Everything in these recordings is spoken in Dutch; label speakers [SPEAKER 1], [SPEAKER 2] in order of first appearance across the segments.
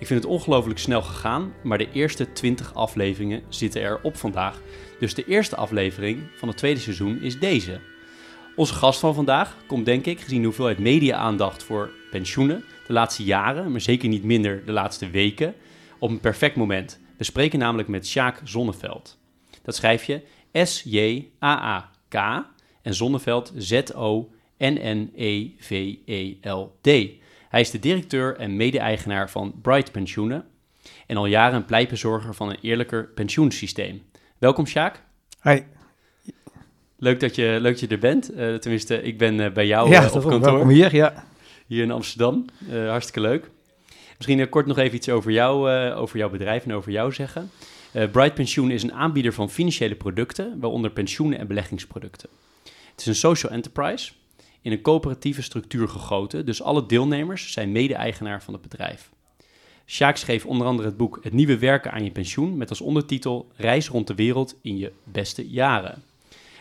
[SPEAKER 1] Ik vind het ongelooflijk snel gegaan, maar de eerste 20 afleveringen zitten erop vandaag. Dus de eerste aflevering van het tweede seizoen is deze. Onze gast van vandaag komt denk ik, gezien de hoeveelheid media-aandacht voor pensioenen de laatste jaren, maar zeker niet minder de laatste weken, op een perfect moment. We spreken namelijk met Sjaak Zonneveld. Dat schrijf je S-J-A-A-K en Zonneveld Z-O-N-N-E-V-E-L-D. Hij is de directeur en mede-eigenaar van Bright Pensioenen en al jaren een pleitbezorger van een eerlijker pensioensysteem. Welkom Sjaak.
[SPEAKER 2] Hi.
[SPEAKER 1] Leuk dat je, leuk dat je er bent. Uh, tenminste, ik ben uh, bij jou
[SPEAKER 2] ja,
[SPEAKER 1] uh, op kantoor.
[SPEAKER 2] Welkom hier, ja.
[SPEAKER 1] Hier in Amsterdam. hartstikke leuk. Misschien kort nog even iets over jou, over jouw bedrijf en over jou zeggen. Bright Pensioen is een aanbieder van financiële producten, waaronder pensioenen en beleggingsproducten. Het is een social enterprise in een coöperatieve structuur gegoten, dus alle deelnemers zijn mede-eigenaar van het bedrijf. Sjaak schreef onder andere het boek Het nieuwe werken aan je pensioen met als ondertitel Reis rond de wereld in je beste jaren.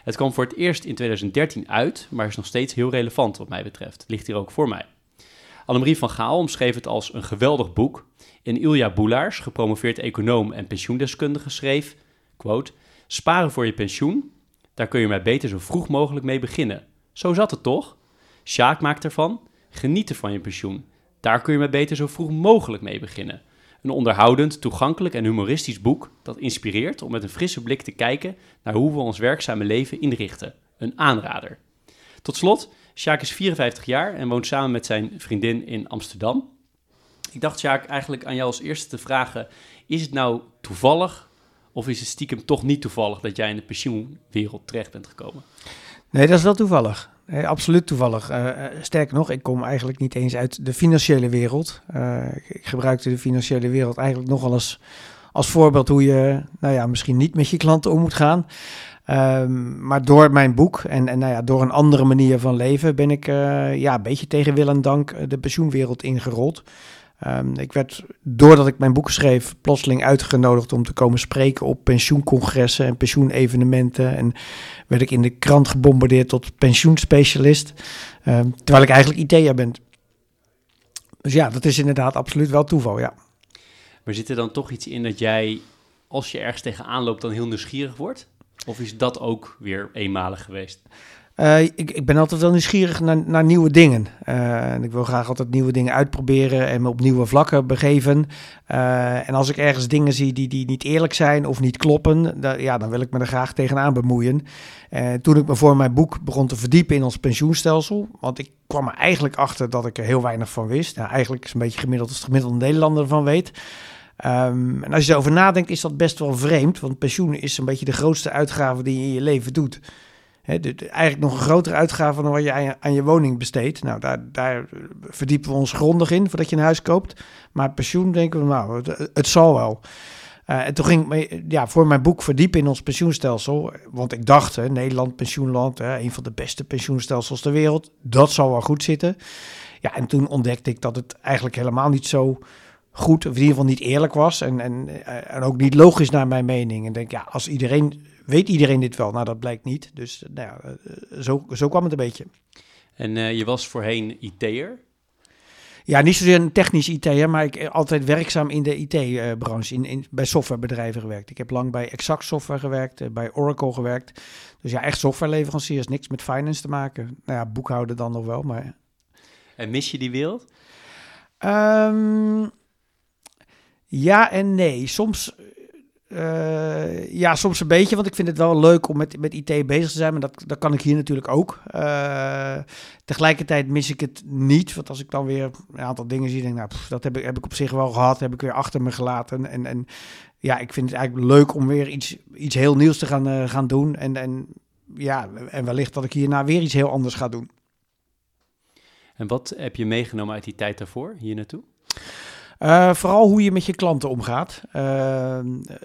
[SPEAKER 1] Het kwam voor het eerst in 2013 uit, maar is nog steeds heel relevant wat mij betreft. Ligt hier ook voor mij. Annemarie van Gaal omschreef het als een geweldig boek. En Ilja Boelaars, gepromoveerd econoom en pensioendeskundige, schreef, quote, Sparen voor je pensioen, daar kun je maar beter zo vroeg mogelijk mee beginnen. Zo zat het toch? Sjaak maakt ervan, genieten van je pensioen. Daar kun je maar beter zo vroeg mogelijk mee beginnen. Een onderhoudend, toegankelijk en humoristisch boek dat inspireert om met een frisse blik te kijken naar hoe we ons werkzame leven inrichten. Een aanrader. Tot slot, Sjaak is 54 jaar en woont samen met zijn vriendin in Amsterdam. Ik dacht, Sjaak, eigenlijk aan jou als eerste te vragen: is het nou toevallig of is het stiekem toch niet toevallig dat jij in de pensioenwereld terecht bent gekomen?
[SPEAKER 2] Nee, dat is wel toevallig. Absoluut toevallig. Uh, sterker nog, ik kom eigenlijk niet eens uit de financiële wereld. Uh, ik gebruikte de financiële wereld eigenlijk nogal eens als voorbeeld hoe je, nou ja, misschien niet met je klanten om moet gaan. Um, maar door mijn boek en, en nou ja, door een andere manier van leven ben ik ja, een beetje tegen wil en dank de pensioenwereld ingerold. Um, ik werd, doordat ik mijn boek schreef, plotseling uitgenodigd om te komen spreken op pensioencongressen en pensioenevenementen. En werd ik in de krant gebombardeerd tot pensioenspecialist, um, terwijl ik eigenlijk IT'er ben. Dus ja, dat is inderdaad absoluut wel toeval, ja.
[SPEAKER 1] Maar zit er dan toch iets in dat jij, als je ergens tegenaan loopt, dan heel nieuwsgierig wordt? Of is dat ook weer eenmalig geweest?
[SPEAKER 2] Uh, ik, ik, ben altijd wel nieuwsgierig naar, naar nieuwe dingen. Uh, en ik wil graag altijd nieuwe dingen uitproberen en me op nieuwe vlakken begeven. Uh, en als ik ergens dingen zie die, die niet eerlijk zijn of niet kloppen, da, ja, dan wil ik me er graag tegenaan bemoeien. toen ik me voor mijn boek begon te verdiepen in ons pensioenstelsel, want ik kwam er eigenlijk achter dat ik er heel weinig van wist. Eigenlijk is een beetje gemiddeld als de gemiddelde Nederlander ervan weet. Um, en als je erover nadenkt, is dat best wel vreemd, want pensioen is een beetje de grootste uitgave die je in je leven doet. Eigenlijk nog een grotere uitgave dan wat je aan, je woning besteedt. Nou, daar, daar, verdiepen we ons grondig in voordat je een huis koopt. Maar pensioen denken we, nou, het, zal wel. Uh, en toen ging ik ja, voor mijn boek verdiepen in ons pensioenstelsel. Want ik dacht, hè, Nederland, pensioenland, hè, een van de beste pensioenstelsels ter wereld. Dat zal wel goed zitten. Ja, en toen ontdekte ik dat het eigenlijk helemaal niet zo goed, of in ieder geval niet eerlijk was. En, en, en ook niet logisch naar mijn mening. En denk, ja, als iedereen weet iedereen dit wel? Nou, dat blijkt niet. Dus nou ja, eh, zo, zo kwam het een beetje.
[SPEAKER 1] En uh, je was voorheen IT'er?
[SPEAKER 2] Ja, niet zozeer een technisch IT'er, maar ik eh, altijd werkzaam in de IT-branche, in, in, bij softwarebedrijven gewerkt. Ik heb lang bij Exact Software gewerkt, bij Oracle gewerkt. Dus ja, echt softwareleveranciers, niks met finance te maken. Nou ja, boekhouden dan nog wel, maar...
[SPEAKER 1] En mis je die wereld?
[SPEAKER 2] Um, ja en nee. Soms uh, ja, soms een beetje, want ik vind het wel leuk om met, met IT bezig te zijn, maar dat, dat kan ik hier natuurlijk ook. Uh, tegelijkertijd mis ik het niet, want als ik dan weer een aantal dingen zie, denk ik, nou, dat heb ik, heb ik op zich wel gehad, heb ik weer achter me gelaten. En, en ja, ik vind het eigenlijk leuk om weer iets, iets heel nieuws te gaan, uh, gaan doen. En, en ja, en wellicht dat ik hierna weer iets heel anders ga doen.
[SPEAKER 1] En wat heb je meegenomen uit die tijd daarvoor, hier naartoe?
[SPEAKER 2] Uh, vooral hoe je met je klanten omgaat. Uh,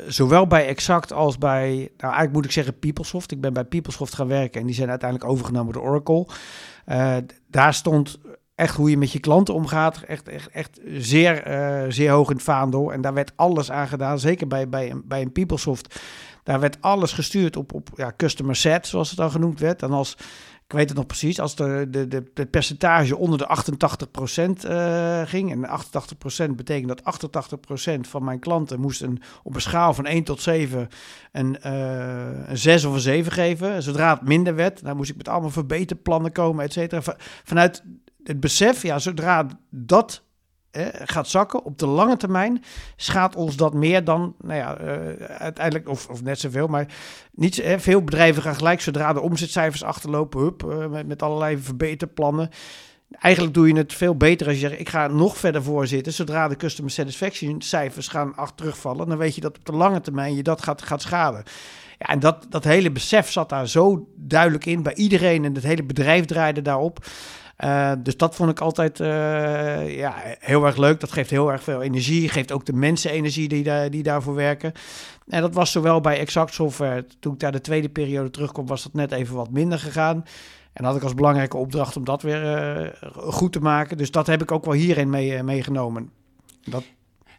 [SPEAKER 2] zowel bij Exact als bij, nou eigenlijk moet ik zeggen PeopleSoft. Ik ben bij PeopleSoft gaan werken en die zijn uiteindelijk overgenomen door Oracle. Uh, daar stond echt hoe je met je klanten omgaat, echt, echt, echt zeer, zeer hoog in het vaandel. En daar werd alles aan gedaan, zeker bij, bij, bij een PeopleSoft. Daar werd alles gestuurd op, op ja, customer set, zoals het dan genoemd werd. En als ik weet het nog precies, als de, de, de, het percentage onder de 88% uh, eh, ging. En 88% betekent dat 88% van mijn klanten moesten op een schaal van 1 tot 7 een, uh, een 6 of een 7 geven. Zodra het minder werd, dan moest ik met allemaal verbeterplannen komen, et cetera. Vanuit het besef, ja, zodra dat gaat zakken op de lange termijn, schaadt ons dat meer dan, nou ja, uh, uiteindelijk, of, of net zoveel, maar niet, veel bedrijven gaan gelijk zodra de omzetcijfers achterlopen, hup, uh, met, met allerlei verbeterplannen. Eigenlijk doe je het veel beter als je zegt, ik ga nog verder voor zitten. Zodra de customer satisfaction cijfers gaan achter terugvallen, dan weet je dat op de lange termijn je dat gaat, gaat schaden. Ja, en dat, dat hele besef zat daar zo duidelijk in bij iedereen en het hele bedrijf draaide daarop. Uh, dus dat vond ik altijd uh, ja, heel erg leuk. Dat geeft heel erg veel energie. Geeft ook de mensen energie die, die daarvoor werken. En dat was zowel bij Exact Software. Toen ik daar de tweede periode terugkom, was dat net even wat minder gegaan. En had ik als belangrijke opdracht om dat weer uh, goed te maken. Dus dat heb ik ook wel hierin mee, meegenomen. Dat,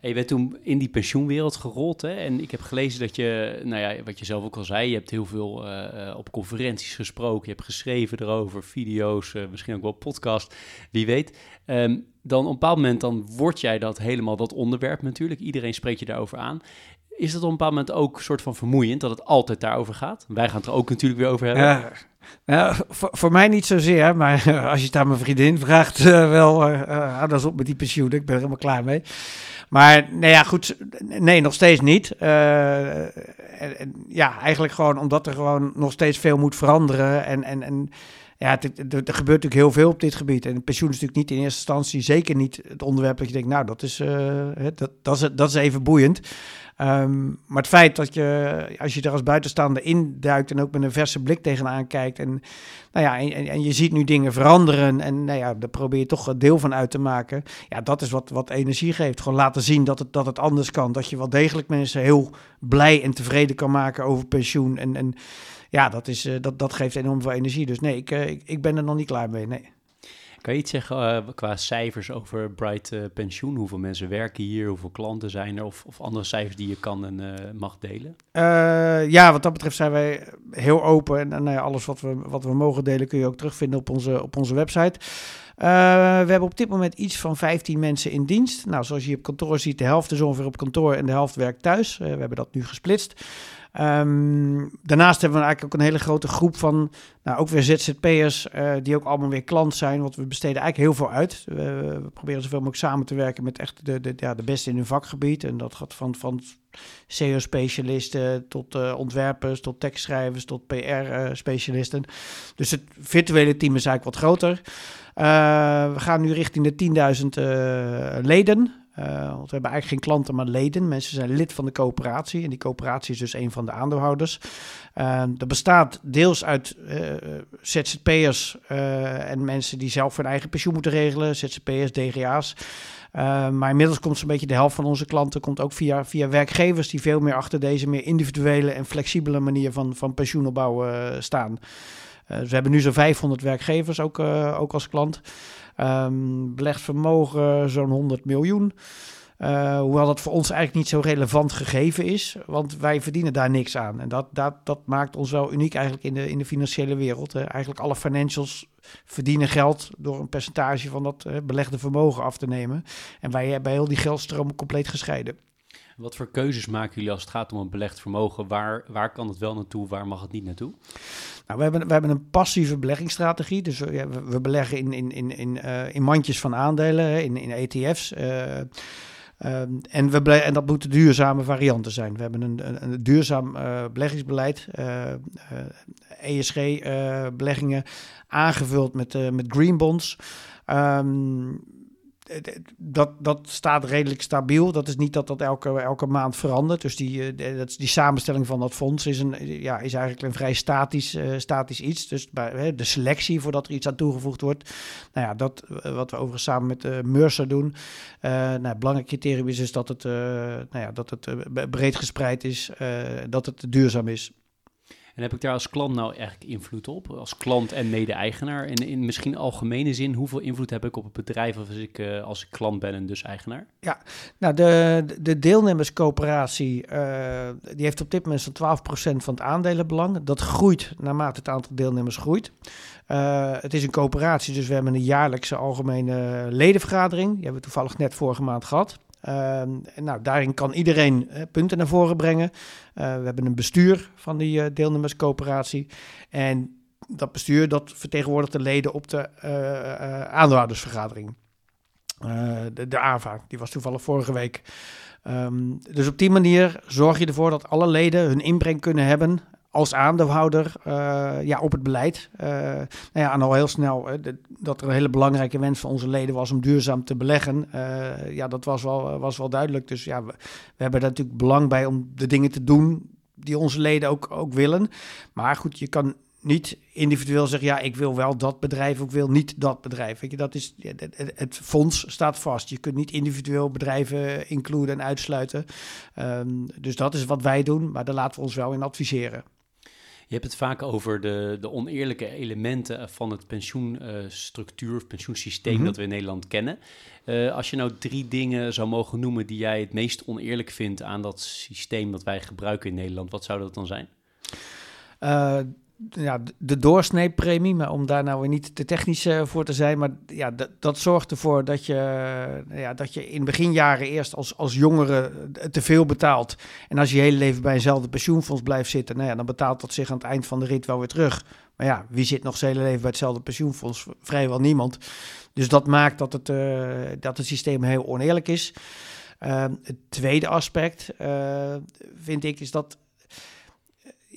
[SPEAKER 1] je bent toen in die pensioenwereld gerold. Hè? En ik heb gelezen dat je, nou ja, wat je zelf ook al zei, je hebt heel veel uh, op conferenties gesproken. Je hebt geschreven erover, video's, uh, misschien ook wel podcast, wie weet. Um, dan op een bepaald moment dan word jij dat helemaal dat onderwerp natuurlijk. Iedereen spreekt je daarover aan. Is dat op een bepaald moment ook een soort van vermoeiend dat het altijd daarover gaat? Wij gaan het er ook natuurlijk weer over hebben.
[SPEAKER 2] Ja. Voor, mij niet zozeer, maar als je het aan mijn vriendin vraagt, wel, uh, dat op met die pensioen, ik ben er helemaal klaar mee. Maar nee, ja, goed. Nee, nog steeds niet. Uh, en, ja, eigenlijk gewoon omdat er gewoon nog steeds veel moet veranderen. En, en, en ja, er gebeurt natuurlijk heel veel op dit gebied. En pensioen is natuurlijk niet in eerste instantie zeker niet het onderwerp dat je denkt, nou, dat is, dat, dat, is, dat is even boeiend. Um, maar het feit dat je, als je er als buitenstaander induikt en ook met een verse blik tegenaan kijkt. En, nou ja, en, en je ziet nu dingen veranderen. En nou ja, daar probeer je toch deel van uit te maken. Ja, dat is wat, wat energie geeft. Gewoon laten zien dat het, dat het anders kan. Dat je wel degelijk mensen heel blij en tevreden kan maken over pensioen. En, en ja, dat, is, uh, dat, dat geeft enorm veel energie. Dus nee, ik, uh, ik, ik ben er nog niet klaar mee. Nee.
[SPEAKER 1] Kan je iets zeggen uh, qua cijfers over Bright uh, Pensioen? Hoeveel mensen werken hier? Hoeveel klanten zijn er? Of, of andere cijfers die je kan en uh, mag delen?
[SPEAKER 2] ja, wat dat betreft zijn wij heel open. En, nou alles wat we, wat we mogen delen kun je ook terugvinden op onze, op onze website. we hebben op dit moment iets van 15 mensen in dienst. Nou, zoals je op kantoor ziet, de helft is ongeveer op kantoor en de helft werkt thuis. we hebben dat nu gesplitst. Um, daarnaast hebben we eigenlijk ook een hele grote groep van, nou ook weer ZZP'ers, uh, die ook allemaal weer klant zijn. Want we besteden eigenlijk heel veel uit. We proberen zoveel mogelijk samen te werken met echt de, de, ja, de beste in hun vakgebied. En dat gaat van, van SEO-specialisten tot uh, ontwerpers, tot tekstschrijvers, tot PR-specialisten. dus het virtuele team is eigenlijk wat groter. we gaan nu richting de 10.000 leden. Uh, want we hebben eigenlijk geen klanten, maar leden. Mensen zijn lid van de coöperatie. En die coöperatie is dus een van de aandeelhouders. Uh, dat bestaat deels uit uh, ZZP'ers en mensen die zelf hun eigen pensioen moeten regelen. ZZP'ers, DGA's. maar inmiddels komt zo'n beetje de helft van onze klanten komt ook via, via werkgevers die veel meer achter deze meer individuele en flexibele manier van, van pensioenopbouw staan. dus we hebben nu zo'n 500 werkgevers ook, ook als klant. Um, belegd vermogen zo'n 100 miljoen. Uh, hoewel dat voor ons eigenlijk niet zo relevant gegeven is, want wij verdienen daar niks aan. En dat, dat, dat maakt ons wel uniek eigenlijk in de, in de financiële wereld. Hè. Eigenlijk alle financials verdienen geld door een percentage van dat uh, belegde vermogen af te nemen. En wij hebben heel die geldstromen compleet gescheiden.
[SPEAKER 1] Wat voor keuzes maken jullie als het gaat om een belegd vermogen? Waar, waar kan het wel naartoe, waar mag het niet naartoe?
[SPEAKER 2] Nou, we hebben, we hebben een passieve beleggingsstrategie. Dus we, we beleggen in, in, in, in, uh, in mandjes van aandelen, in, in ETF's. Eh, en, we en dat moeten duurzame varianten zijn. We hebben een, een, duurzaam beleggingsbeleid, ESG-beleggingen, aangevuld met, met green bonds. Um, dat, dat staat redelijk stabiel. Dat is niet dat dat elke, elke maand verandert. Dus die, dat, die samenstelling van dat fonds is, een, ja, is eigenlijk een vrij statisch, statisch iets. Dus bij de selectie voordat er iets aan toegevoegd wordt. Nou ja, dat wat we overigens samen met uh, Mercer doen. nou, het belangrijk criterium is dus dat het, nou ja, dat het breed gespreid is, dat het duurzaam is.
[SPEAKER 1] En heb ik daar als klant nou eigenlijk invloed op? Als klant en mede-eigenaar? En in misschien algemene zin, hoeveel invloed heb ik op het bedrijf als ik, uh, als ik klant ben en dus eigenaar?
[SPEAKER 2] Ja, nou de, de deelnemerscoöperatie uh, die heeft op dit moment zo'n 12% van het aandelenbelang. Dat groeit naarmate het aantal deelnemers groeit. Uh, het is een coöperatie, dus we hebben een jaarlijkse algemene ledenvergadering. Die hebben we toevallig net vorige maand gehad. Uh, nou, daarin kan iedereen uh, punten naar voren brengen. Uh, we hebben een bestuur van die uh, deelnemerscoöperatie. En dat bestuur dat vertegenwoordigt de leden op de aandeelhoudersvergadering. de, de AVA, die was toevallig vorige week. Um, dus op die manier zorg je ervoor dat alle leden hun inbreng kunnen hebben als aandeelhouder uh, ja, op het beleid. Uh, nou ja, en al heel snel de, dat er een hele belangrijke wens van onze leden was om duurzaam te beleggen. ja, dat was wel, was wel duidelijk. Dus ja, we, hebben er natuurlijk belang bij om de dingen te doen die onze leden ook, ook willen. Maar goed, je kan niet individueel zeggen, ja, ik wil wel dat bedrijf, ik wil niet dat bedrijf. Weet je, dat is, het, fonds staat vast. Je kunt niet individueel bedrijven includen en uitsluiten. Um, dus dat is wat wij doen, maar daar laten we ons wel in adviseren.
[SPEAKER 1] Je hebt het vaak over de, de oneerlijke elementen van het pensioenstructuur of pensioensysteem mhm. dat we in Nederland kennen. Uh, als je nou drie dingen zou mogen noemen die jij het meest oneerlijk vindt aan dat systeem dat wij gebruiken in Nederland, wat zou dat dan zijn?
[SPEAKER 2] Uh, ja, de doorsneepremie, maar om daar nou weer niet te technisch uh, voor te zijn, maar ja, dat zorgt ervoor dat je, uh, ja, dat je in beginjaren eerst als, als jongere te veel betaalt. En als je je hele leven bij eenzelfde pensioenfonds blijft zitten, nou ja, dan betaalt dat zich aan het eind van de rit wel weer terug. Maar ja, wie zit nog zijn hele leven bij hetzelfde pensioenfonds? Vrijwel niemand. Dus dat maakt dat het, dat het systeem heel oneerlijk is. Ehm, het tweede aspect vind ik is dat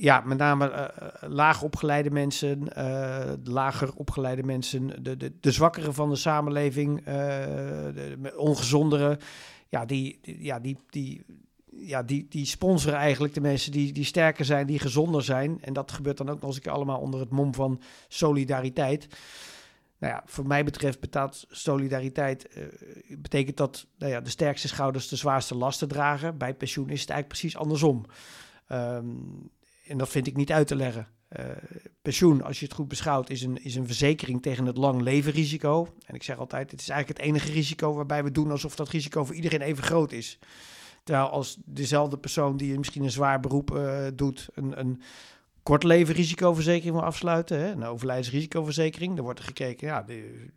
[SPEAKER 2] ja, met name uh, laag opgeleide mensen, uh, lager opgeleide mensen, de, de, de zwakkere van de samenleving, de, de ongezondere, ja, die, die, ja, die, die, ja, die, die sponsoren eigenlijk de mensen die, die sterker zijn, die gezonder zijn. En dat gebeurt dan ook nog eens een keer allemaal onder het mom van solidariteit. Nou ja, voor mij betreft betaalt solidariteit, uh, betekent dat nou ja, de sterkste schouders de zwaarste lasten dragen. Bij pensioen is het eigenlijk precies andersom. Um, en dat vind ik niet uit te leggen. Uh, pensioen, als je het goed beschouwt, is een, is een verzekering tegen het lang leven risico. En ik zeg altijd, het is eigenlijk het enige risico waarbij we doen alsof dat risico voor iedereen even groot is. Terwijl als dezelfde persoon die misschien een zwaar beroep uh, doet, een, een kort leven risicoverzekering wil afsluiten, hè, een overlijdensrisicoverzekering, dan wordt er gekeken, ja, die,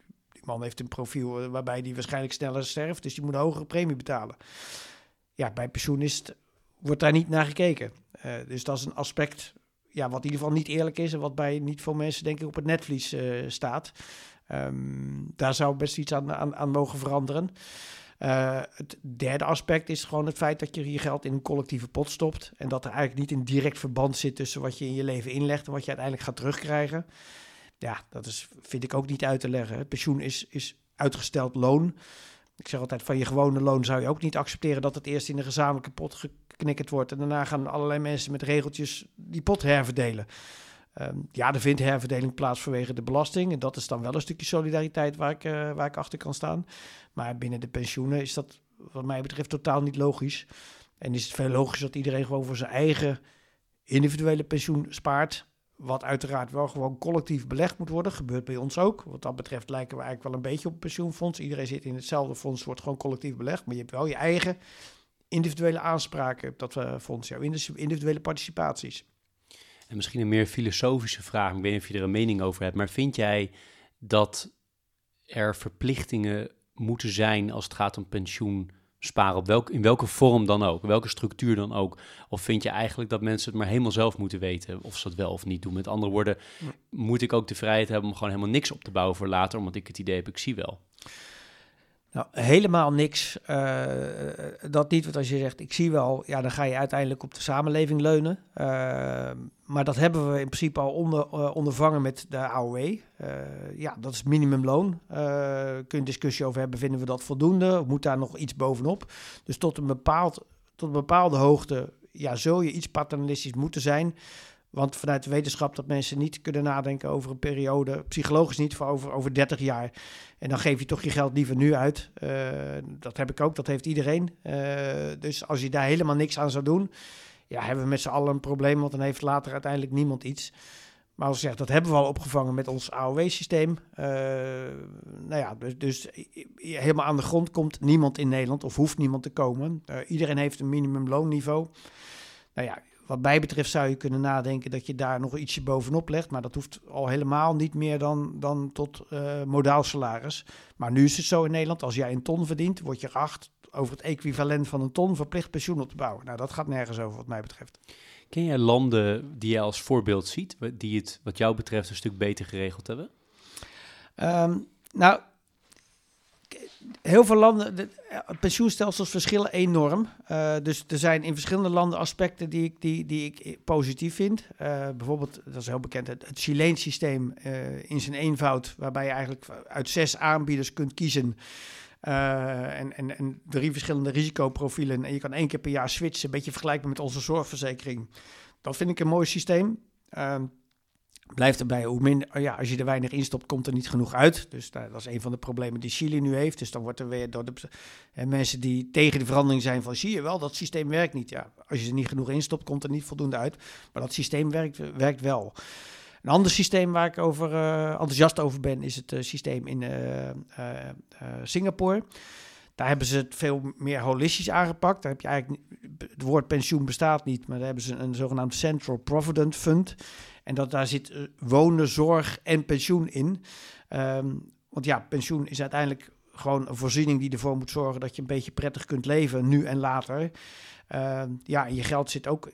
[SPEAKER 2] man heeft een profiel waarbij die waarschijnlijk sneller sterft, dus die moet een hogere premie betalen. Ja, bij pensioen is wordt daar niet naar gekeken. Uh, dus dat is een aspect ja, wat in ieder geval niet eerlijk is en wat bij niet veel mensen denk ik op het netvlies uh, staat. Um, daar zou best iets aan, aan, mogen veranderen. Uh, het derde aspect is gewoon het feit dat je je geld in een collectieve pot stopt. En dat er eigenlijk niet een direct verband zit tussen wat je in je leven inlegt en wat je uiteindelijk gaat terugkrijgen. Ja, dat is, vind ik ook niet uit te leggen. Pensioen is, is uitgesteld loon. Ik zeg altijd, van je gewone loon zou je ook niet accepteren dat het eerst in een gezamenlijke pot geknikkerd wordt. En daarna gaan allerlei mensen met regeltjes die pot herverdelen. Um, ja, er vindt herverdeling plaats vanwege de belasting. En dat is dan wel een stukje solidariteit waar ik, uh, waar ik achter kan staan. Maar binnen de pensioenen is dat wat mij betreft totaal niet logisch. En is het veel logischer dat iedereen gewoon voor zijn eigen individuele pensioen spaart. Wat uiteraard wel gewoon collectief belegd moet worden. Gebeurt bij ons ook. Wat dat betreft lijken we eigenlijk wel een beetje op een pensioenfonds. Iedereen zit in hetzelfde fonds, wordt gewoon collectief belegd. Maar je hebt wel je eigen individuele aanspraken op dat uh, fonds. Jouw individuele participaties.
[SPEAKER 1] En misschien een meer filosofische vraag. Ik weet niet of je er een mening over hebt. Maar vind jij dat er verplichtingen moeten zijn als het gaat om pensioen sparen, op welk, in welke vorm dan ook, welke structuur dan ook? Of vind je eigenlijk dat mensen het maar helemaal zelf moeten weten of ze dat wel of niet doen? Met andere woorden, moet ik ook de vrijheid hebben om gewoon helemaal niks op te bouwen voor later, omdat ik het idee heb, ik zie wel.
[SPEAKER 2] Nou, helemaal niks. Uh, dat niet, want als je zegt, ik zie wel, ja, dan ga je uiteindelijk op de samenleving leunen. Uh, maar dat hebben we in principe al onder, ondervangen met de AOW. ja, dat is minimumloon. kun je discussie over hebben, vinden we dat voldoende? Moet daar nog iets bovenop? Dus tot een, bepaald, tot een bepaalde hoogte ja, zul je iets paternalistisch moeten zijn. Want vanuit de wetenschap dat mensen niet kunnen nadenken over een periode, psychologisch niet, voor over, over 30 jaar. En dan geef je toch je geld liever nu uit. Uh, dat heb ik ook, dat heeft iedereen. Uh, dus als je daar helemaal niks aan zou doen, ja, hebben we met z'n allen een probleem, want dan heeft later uiteindelijk niemand iets. Maar als je zegt, dat hebben we al opgevangen met ons AOW-systeem. Uh, nou ja, dus, dus, helemaal aan de grond komt niemand in Nederland of hoeft niemand te komen. iedereen heeft een minimumloonniveau. Nou ja, wat mij betreft zou je kunnen nadenken dat je daar nog ietsje bovenop legt. Maar dat hoeft al helemaal niet meer dan, dan tot uh, modaal salaris. Maar nu is het zo in Nederland, als jij een ton verdient, word je geacht over het equivalent van een ton verplicht pensioen op te bouwen. Nou, dat gaat nergens over wat mij betreft.
[SPEAKER 1] Ken jij landen die je als voorbeeld ziet, die het wat jou betreft een stuk beter geregeld hebben?
[SPEAKER 2] Um, nou, heel veel landen, de, pensioenstelsels verschillen enorm. Uh, dus er zijn in verschillende landen aspecten die ik, die, die ik positief vind. Uh, bijvoorbeeld, dat is heel bekend, het, het Chileens systeem in zijn eenvoud, waarbij je eigenlijk uit zes aanbieders kunt kiezen. en, en, en drie verschillende risicoprofielen. En je kan één keer per jaar switchen, een beetje vergelijkbaar met onze zorgverzekering. Dat vind ik een mooi systeem. Ehm, blijft erbij, hoe minder, oh ja, als je er weinig instopt, komt er niet genoeg uit. Dus dat, is een van de problemen die Chili nu heeft. Dus dan wordt er weer door de en mensen die tegen de verandering zijn van, zie je wel, dat systeem werkt niet. Ja, als je er niet genoeg instopt, komt er niet voldoende uit. Maar dat systeem werkt, werkt wel. Een ander systeem waar ik over, uh, enthousiast over ben, is het uh, systeem in uh, Singapore. Daar hebben ze het veel meer holistisch aangepakt. Daar heb je eigenlijk, het woord pensioen bestaat niet, maar daar hebben ze een zogenaamd Central Provident Fund. En dat daar zit uh, wonen, zorg en pensioen in. Um, want ja, pensioen is uiteindelijk gewoon een voorziening die ervoor moet zorgen dat je een beetje prettig kunt leven, nu en later. Uh, ja, en je geld zit ook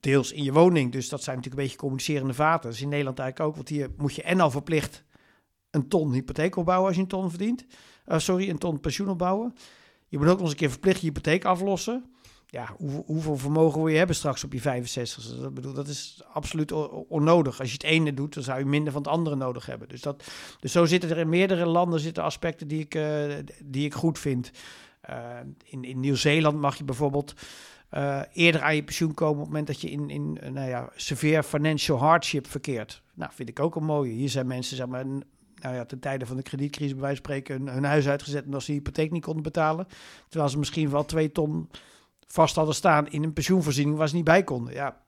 [SPEAKER 2] deels in je woning. Dus dat zijn natuurlijk een beetje communicerende vaten. Dat is in Nederland eigenlijk ook. Want hier moet je en al verplicht een ton hypotheek opbouwen als je een ton verdient. Uh, sorry, een ton pensioen opbouwen. Je moet ook nog eens een keer verplicht je hypotheek aflossen ja, hoe, hoeveel vermogen wil je hebben straks op je 65? Dat, bedoel, dat is absoluut onnodig. Als je het ene doet, dan zou je minder van het andere nodig hebben. Dus, dat, dus zo zitten er in meerdere landen zitten aspecten die ik, uh, die ik goed vind. Uh, in in Nieuw-Zeeland mag je bijvoorbeeld uh, eerder aan je pensioen komen op het moment dat je in, in nou ja, severe financial hardship verkeert. Nou, vind ik ook een mooie. Hier zijn mensen, zeg maar, nou ja, ten tijde van de kredietcrisis bij wijze van spreken hun, huis uitgezet en als ze hypotheek niet konden betalen. Terwijl ze misschien wel twee ton vast hadden staan in een pensioenvoorziening waar ze niet bij konden. Ja.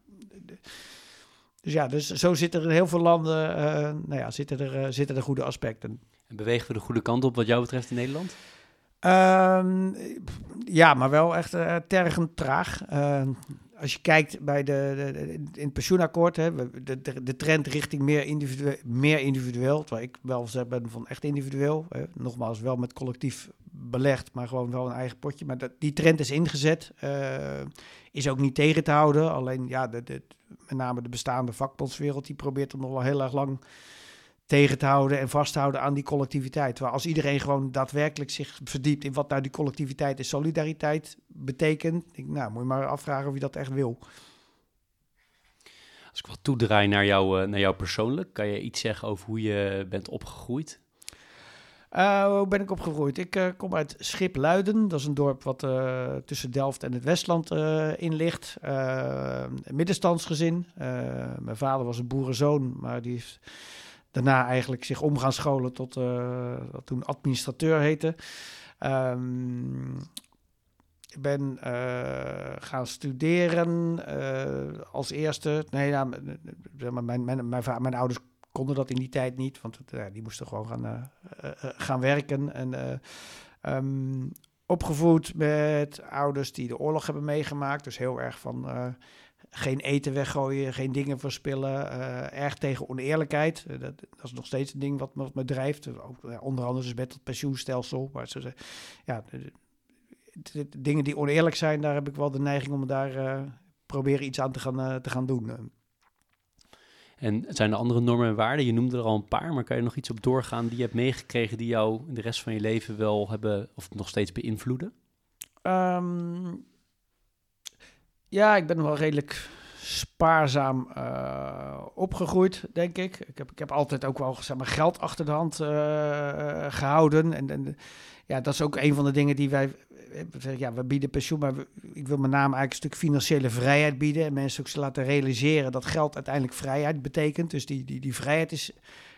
[SPEAKER 2] Dus ja, dus zo zitten er in heel veel landen, uh, nou ja, zitten er, uh, zitten er goede aspecten.
[SPEAKER 1] En bewegen we de goede kant op wat jou betreft in Nederland?
[SPEAKER 2] Um, ja, maar wel echt uh, tergend traag. Uh, als je kijkt bij de, de, in het pensioenakkoord, hè, de, de, de trend richting meer, individueel, meer individueel, terwijl ik wel ben van echt individueel, hè, nogmaals wel met collectief belegd, maar gewoon wel een eigen potje. Maar dat, die trend is ingezet, uh, is ook niet tegen te houden. Alleen ja, de, met name de bestaande vakbondswereld, die probeert er nog wel heel erg lang tegen te houden en vast te houden aan die collectiviteit. Waar als iedereen gewoon daadwerkelijk zich verdiept in wat nou die collectiviteit en solidariteit betekent, ik, nou moet je maar afvragen of je dat echt wil.
[SPEAKER 1] Als ik wat toedraai naar jou, uh, naar jou persoonlijk, kan je iets zeggen over hoe je bent opgegroeid?
[SPEAKER 2] Uh, hoe ben ik opgegroeid? Ik uh, kom uit Schipluiden. Dat is een dorp wat uh, tussen Delft en het Westland in ligt. middenstandsgezin. mijn vader was een boerenzoon, maar die heeft daarna eigenlijk zich om gaan scholen tot wat toen administrateur heette. Um, ik ben gaan studeren als eerste. Nee, mijn, mijn, mijn, mijn, mijn ouders konden dat in die tijd niet, want die moesten gewoon gaan, uh, uh, gaan werken. En um, opgevoed met ouders die de oorlog hebben meegemaakt. Dus heel erg van geen eten weggooien, geen dingen verspillen. erg tegen oneerlijkheid. Dat, dat, is nog steeds een ding wat, me drijft. Ook, onder andere dus met het pensioenstelsel. Maar ze, ja, dingen die oneerlijk zijn, daar heb ik wel de neiging om daar proberen iets aan te gaan, te gaan doen.
[SPEAKER 1] En zijn er andere normen en waarden? Je noemde er al een paar, maar kan je nog iets op doorgaan die je hebt meegekregen die jou de rest van je leven wel hebben of nog steeds beïnvloeden?
[SPEAKER 2] Ehm, ja, ik ben wel redelijk spaarzaam uh, opgegroeid, denk ik. Ik heb, ik heb altijd ook wel zeg maar, geld achter de hand uh, gehouden. En, en ja, dat is ook een van de dingen die wij ja, we bieden pensioen, maar ik wil met name eigenlijk een stuk financiële vrijheid bieden. En mensen ook laten realiseren dat geld uiteindelijk vrijheid betekent. Dus die, die, die vrijheid is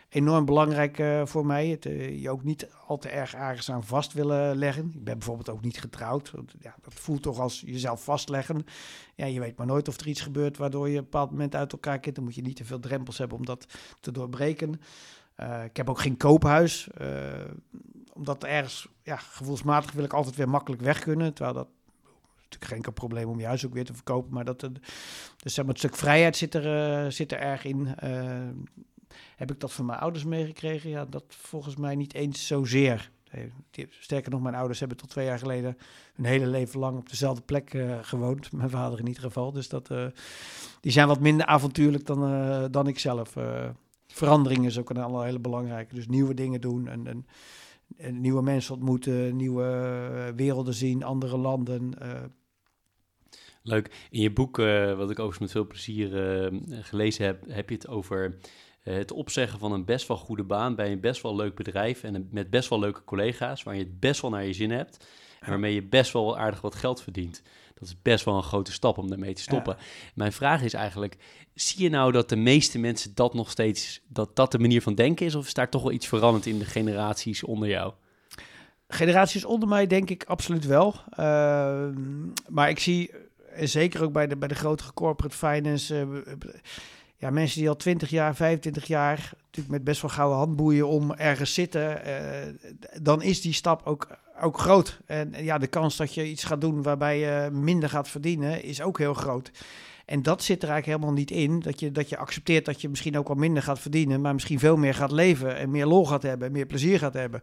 [SPEAKER 2] enorm belangrijk uh, voor mij. Uh, je ook niet al te erg ergens aan vast willen leggen. Ik ben bijvoorbeeld ook niet getrouwd. Ja, dat voelt toch als jezelf vastleggen. Ja, je weet maar nooit of er iets gebeurt waardoor je op een bepaald moment uit elkaar kent. Dan moet je niet te veel drempels hebben om dat te doorbreken. Uh, ik heb ook geen koophuis omdat ergens, ja, gevoelsmatig wil ik altijd weer makkelijk weg kunnen. Terwijl dat natuurlijk geen probleem om je huis ook weer te verkopen. Maar dat, dus zeg maar, het stuk vrijheid zit er, uh, zit er erg in. Uh, heb ik dat van mijn ouders meegekregen? Ja, dat volgens mij niet eens zozeer. Sterker nog, mijn ouders hebben tot twee jaar geleden hun hele leven lang op dezelfde plek gewoond. Mijn vader in ieder geval. Dus dat, die zijn wat minder avontuurlijk dan, dan ik zelf. verandering is ook een hele belangrijke. Dus nieuwe dingen doen en, en nieuwe mensen ontmoeten, nieuwe eh, werelden zien, andere landen. Eh.
[SPEAKER 1] Leuk. In je boek, uh, wat ik overigens met veel plezier gelezen heb, heb je het over het opzeggen van een best wel goede baan bij een best wel leuk bedrijf en met best wel leuke collega's, waar je het best wel naar je zin hebt en waarmee je best wel aardig wat geld verdient. Dat is best wel een grote stap om daarmee te stoppen. Mijn vraag is eigenlijk, zie je nou dat de meeste mensen dat nog steeds, dat dat de manier van denken is? Of is daar toch wel iets veranderd in de generaties onder jou?
[SPEAKER 2] Generaties onder mij denk ik absoluut wel. Uh, maar ik zie, en zeker ook bij de, bij de grotere corporate finance... Uh, ja, mensen die al 20 jaar, 25 jaar, natuurlijk met best wel gouden handboeien om ergens zitten, uh, dan is die stap ook, ook groot. En ja, de kans dat je iets gaat doen waarbij je minder gaat verdienen, is ook heel groot. En dat zit er eigenlijk helemaal niet in. Dat je, dat je accepteert dat je misschien ook wel minder gaat verdienen, maar misschien veel meer gaat leven en meer lol gaat hebben en meer plezier gaat hebben.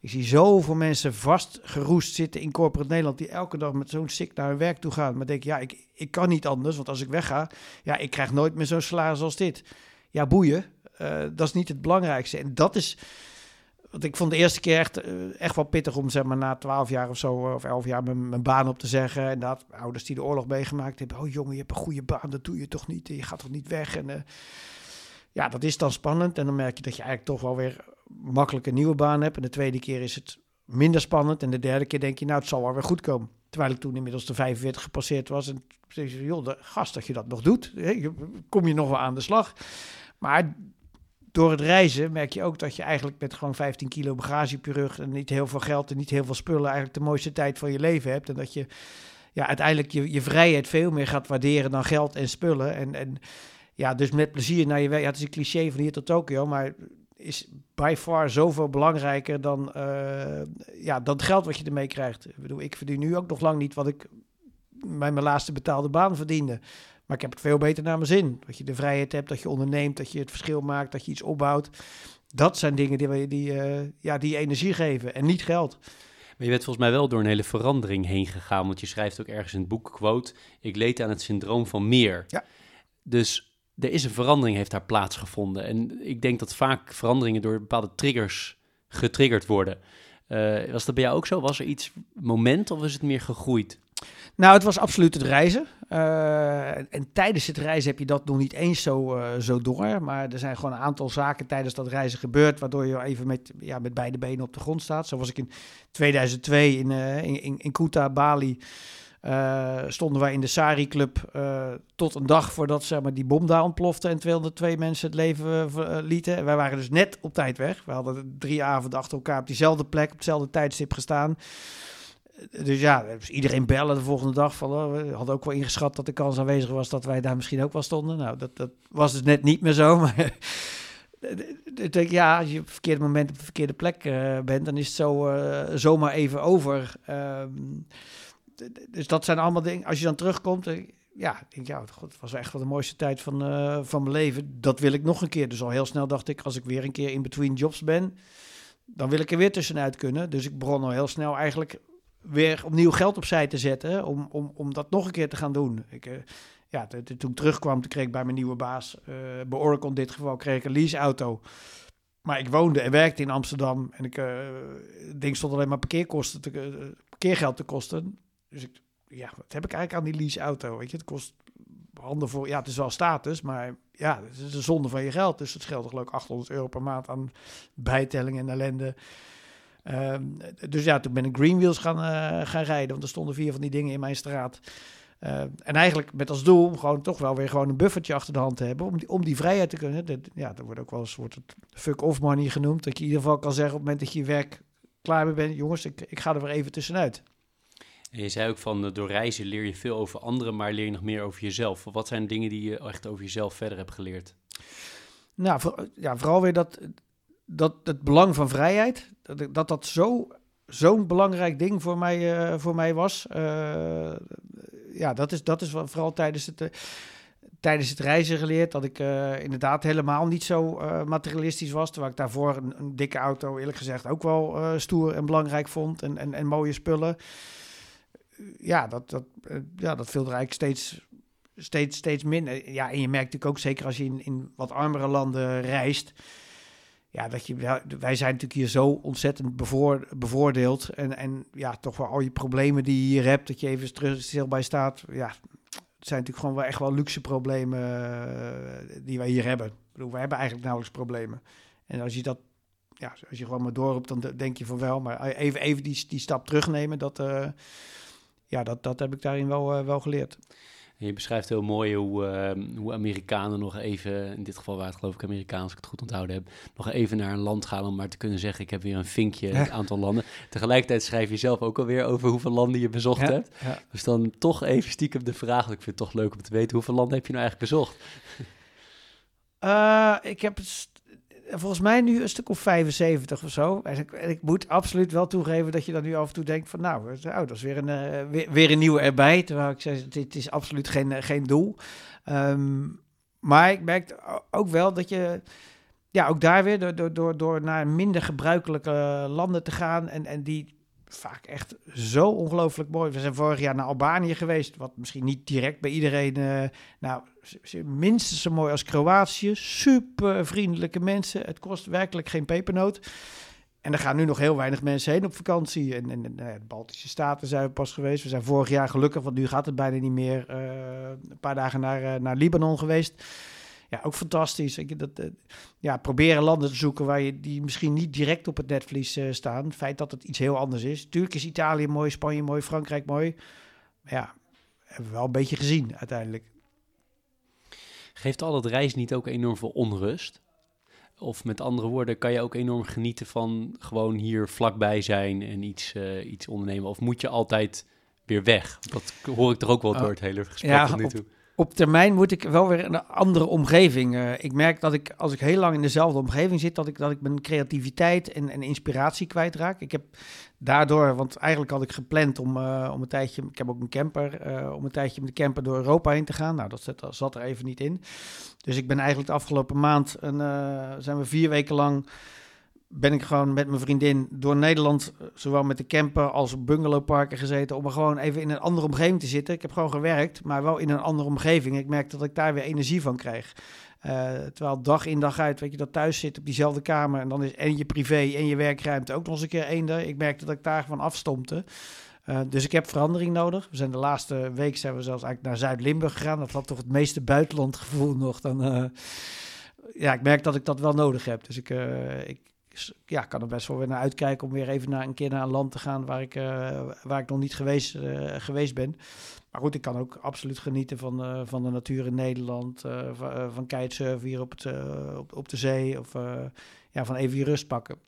[SPEAKER 2] Ik zie zoveel mensen vastgeroest zitten in corporate Nederland die elke dag met zo'n sik naar hun werk toe gaan. Maar denk, ja, ik, ik kan niet anders, want als ik wegga, ja, ik krijg nooit meer zo'n salaris als dit. Ja, boeien. Uh, dat is niet het belangrijkste. En dat is want ik vond de eerste keer echt, eh, echt wel pittig om zeg maar, na twaalf jaar of zo, eh, of elf jaar, mijn, baan op te zeggen. En dat ouders die de oorlog meegemaakt hebben. Oh jongen, je hebt een goede baan, dat doe je toch niet. Je gaat toch niet weg. En uh, ja, dat is dan spannend. En dan merk je dat je eigenlijk toch wel weer makkelijk een nieuwe baan hebt. En de tweede keer is het minder spannend. En de derde keer denk je, nou, het zal wel weer goed komen. Terwijl ik toen inmiddels de 45 gepasseerd was. En zei joh, de gast dat je dat nog doet, kom je nog wel aan de slag. Maar door het reizen merk je ook dat je eigenlijk met gewoon 15 kilo bagage op rug en niet heel veel geld en niet heel veel spullen eigenlijk de mooiste tijd van je leven hebt. En dat je ja, uiteindelijk je, je vrijheid veel meer gaat waarderen dan geld en spullen. En, en ja, dus met plezier naar je werk. Ja, het is een cliché van hier tot Tokio, maar is by far zoveel belangrijker dan, uh, ja, dan het geld wat je ermee krijgt. Ik bedoel, ik verdien nu ook nog lang niet wat ik bij mijn laatste betaalde baan verdiende. Maar ik heb het veel beter naar mijn zin. Dat je de vrijheid hebt, dat je onderneemt, dat je het verschil maakt, dat je iets opbouwt. Dat zijn dingen die, die, uh, ja, die energie geven en niet geld.
[SPEAKER 1] Maar je bent volgens mij wel door een hele verandering heen gegaan. Want je schrijft ook ergens in het boek, quote, ik leed aan het syndroom van meer.
[SPEAKER 2] Ja.
[SPEAKER 1] Dus er is een verandering, heeft daar plaatsgevonden. En ik denk dat vaak veranderingen door bepaalde triggers getriggerd worden. Uh, was dat bij jou ook zo? Was er iets moment of is het meer gegroeid?
[SPEAKER 2] Nou, het was absoluut het reizen. Uh, en tijdens het reizen heb je dat nog niet eens zo, uh, zo door. Maar er zijn gewoon een aantal zaken tijdens dat reizen gebeurd. Waardoor je even met, ja, met beide benen op de grond staat. Zo was ik in 2002 in, uh, in, in Kuta, Bali. stonden wij in de Sari Club tot een dag voordat zeg maar, die bom daar ontplofte en 202 mensen het leven lieten. En wij waren dus net op tijd weg. We hadden drie avonden achter elkaar op diezelfde plek, op hetzelfde tijdstip gestaan dus ja, dus iedereen bellen de volgende dag. Van, oh, we hadden ook wel ingeschat dat de kans aanwezig was dat wij daar misschien ook wel stonden. Nou, dat, dat was dus net niet meer zo. Maar denk, ja, als je op het verkeerde moment op de verkeerde plek uh, bent, dan is het zo uh, zomaar even over. Um, dus dat zijn allemaal dingen. Als je dan terugkomt, uh, ja, denk, ja, het was echt wel de mooiste tijd van, van mijn leven. Dat wil ik nog een keer. Dus al heel snel dacht ik, als ik weer een keer in between jobs ben, dan wil ik er weer tussenuit kunnen. Dus ik begon al heel snel eigenlijk weer opnieuw geld opzij te zetten om, om, om dat nog een keer te gaan doen. Ik, uh, ja, toen ik terugkwam, kreeg ik bij mijn nieuwe baas, uh, bij Oracle in dit geval, kreeg ik een leaseauto. Maar ik woonde en werkte in Amsterdam en ik, uh, ding stond alleen maar parkeerkosten te, parkeergeld te kosten. Dus ik, ja, wat heb ik eigenlijk aan die leaseauto? Weet je, het kost handen voor, ja, het is wel status, maar ja, het is een zonde van je geld. Dus het scheelt ik 800 euro per maand aan bijtelling en ellende. Um, dus ja, toen ben ik Greenwheels gaan, uh, gaan rijden, want er stonden vier van die dingen in mijn straat. Uh, en eigenlijk met als doel om gewoon toch wel weer gewoon een buffertje achter de hand te hebben. Om die, om die vrijheid te kunnen. Dat, ja, dat wordt ook wel eens wordt het fuck-off money genoemd. Dat je in ieder geval kan zeggen op het moment dat je werk klaar mee bent. Jongens, ik, ik ga er weer even tussenuit.
[SPEAKER 1] En je zei ook van door reizen leer je veel over anderen, maar leer je nog meer over jezelf. Wat zijn dingen die je echt over jezelf verder hebt geleerd?
[SPEAKER 2] Nou, voor, ja, vooral weer dat, dat het belang van vrijheid. Dat dat, zo zo'n belangrijk ding voor mij, uh, voor mij was. Uh, ja, dat is, dat is vooral tijdens het, uh, tijdens het reizen geleerd. Dat ik inderdaad helemaal niet zo materialistisch was. Terwijl ik daarvoor een, een, dikke auto, eerlijk gezegd, ook wel stoer en belangrijk vond. En, en, en mooie spullen. Ja, dat, dat, ja, dat viel er eigenlijk steeds, steeds, steeds minder. Ja, en je merkt natuurlijk ook, zeker als je in, in wat armere landen reist ja, dat je, wij zijn natuurlijk hier zo ontzettend bevoor, bevoordeeld. En, en ja, toch wel al je problemen die je hier hebt, dat je even stil bij staat. Ja, het zijn natuurlijk gewoon wel echt wel luxe problemen uh, die wij hier hebben. Ik bedoel, we hebben eigenlijk nauwelijks problemen. En als je dat, ja, als je gewoon maar doorroept, dan denk je van wel. Maar even, even die, die stap terugnemen, dat, uh, ja, dat, dat heb ik daarin wel, uh, wel geleerd
[SPEAKER 1] je beschrijft heel mooi hoe, uh, hoe Amerikanen nog even, in dit geval waar het geloof ik Amerikaans, als ik het goed onthouden heb, nog even naar een land gaan om maar te kunnen zeggen, ik heb weer een vinkje in het aantal landen. Tegelijkertijd schrijf je zelf ook alweer over hoeveel landen je bezocht hebt. Dus dan toch even stiekem de vraag, ik vind het toch leuk om te weten, hoeveel landen heb je nou eigenlijk bezocht?
[SPEAKER 2] Uh, ik heb volgens mij nu een stuk of 75 of zo. En ik, ik, moet absoluut wel toegeven dat je dan nu af en toe denkt van nou, oh, dat is weer een, uh, weer, een nieuwe erbij. Terwijl ik zeg, dit is absoluut geen, eh, geen doel. Um, maar ik merk ook wel dat je ja, ook daar weer door, door, door, naar minder gebruikelijke landen te gaan en, en die vaak echt zo ongelooflijk mooi. We zijn vorig jaar naar Albanië geweest, wat misschien niet direct bij iedereen, nou, minstens zo mooi als Kroatië. Super vriendelijke mensen. Het kost werkelijk geen pepernoot. En er gaan nu nog heel weinig mensen heen op vakantie. En, en, nou de Baltische Staten zijn we pas geweest. We zijn vorig jaar gelukkig, want nu gaat het bijna niet meer, uh, een paar dagen naar, uh, naar Libanon geweest ja, ook fantastisch. Ik, dat, ja, proberen landen te zoeken waar je die misschien niet direct op het netvlies staan. Het feit dat het iets heel anders is. Tuurlijk is Italië mooi, Spanje mooi, Frankrijk mooi. Maar ja, hebben we wel een beetje gezien uiteindelijk.
[SPEAKER 1] Geeft al het reis niet ook enorm veel onrust? Of met andere woorden, kan je ook enorm genieten van gewoon hier vlakbij zijn en iets, uh, iets ondernemen? Of moet je altijd weer weg? Dat hoor ik toch ook wel door het hele gesprek ja, tot nu toe.
[SPEAKER 2] Op, op termijn moet ik wel weer een andere omgeving. Uh, ik merk dat ik, als ik heel lang in dezelfde omgeving zit, dat ik, dat ik mijn creativiteit en, en inspiratie kwijtraak. Ik heb daardoor, want eigenlijk had ik gepland om, uh, om een tijdje, ik heb ook een camper, uh, om een tijdje met de camper door Europa heen te gaan. Nou, dat zat, zat er even niet in. Dus ik ben eigenlijk de afgelopen maand, een, zijn we vier weken lang ben ik gewoon met mijn vriendin door Nederland, eh, zowel met de camper als bungalowparken gezeten, om er gewoon even in een andere omgeving te zitten. Ik heb gewoon gewerkt, maar wel in een andere omgeving. Ik merk dat ik daar weer energie van krijg. Uh, terwijl dag in dag uit, weet je, dat thuis zit op diezelfde kamer en dan is en je privé en je werkruimte ook nog eens een keer één. Ik merk dat ik daar van afstompte. Uh, dus ik heb verandering nodig. We zijn de laatste week zijn we zelfs eigenlijk naar Zuid-Limburg gegaan. Dat had toch het meeste buitenlandgevoel nog. Dan, ja, ik merk dat ik dat wel nodig heb. Dus ik, ik, ja, kan er best wel weer naar uitkijken om weer even naar een keer naar een land te gaan waar ik, uh, waar ik nog niet geweest, uh, geweest ben. Maar goed, ik kan ook absoluut genieten van, uh, van de natuur in Nederland, van, van kitesurfen hier op, het, op, op de zee of ja, van even je rust pakken.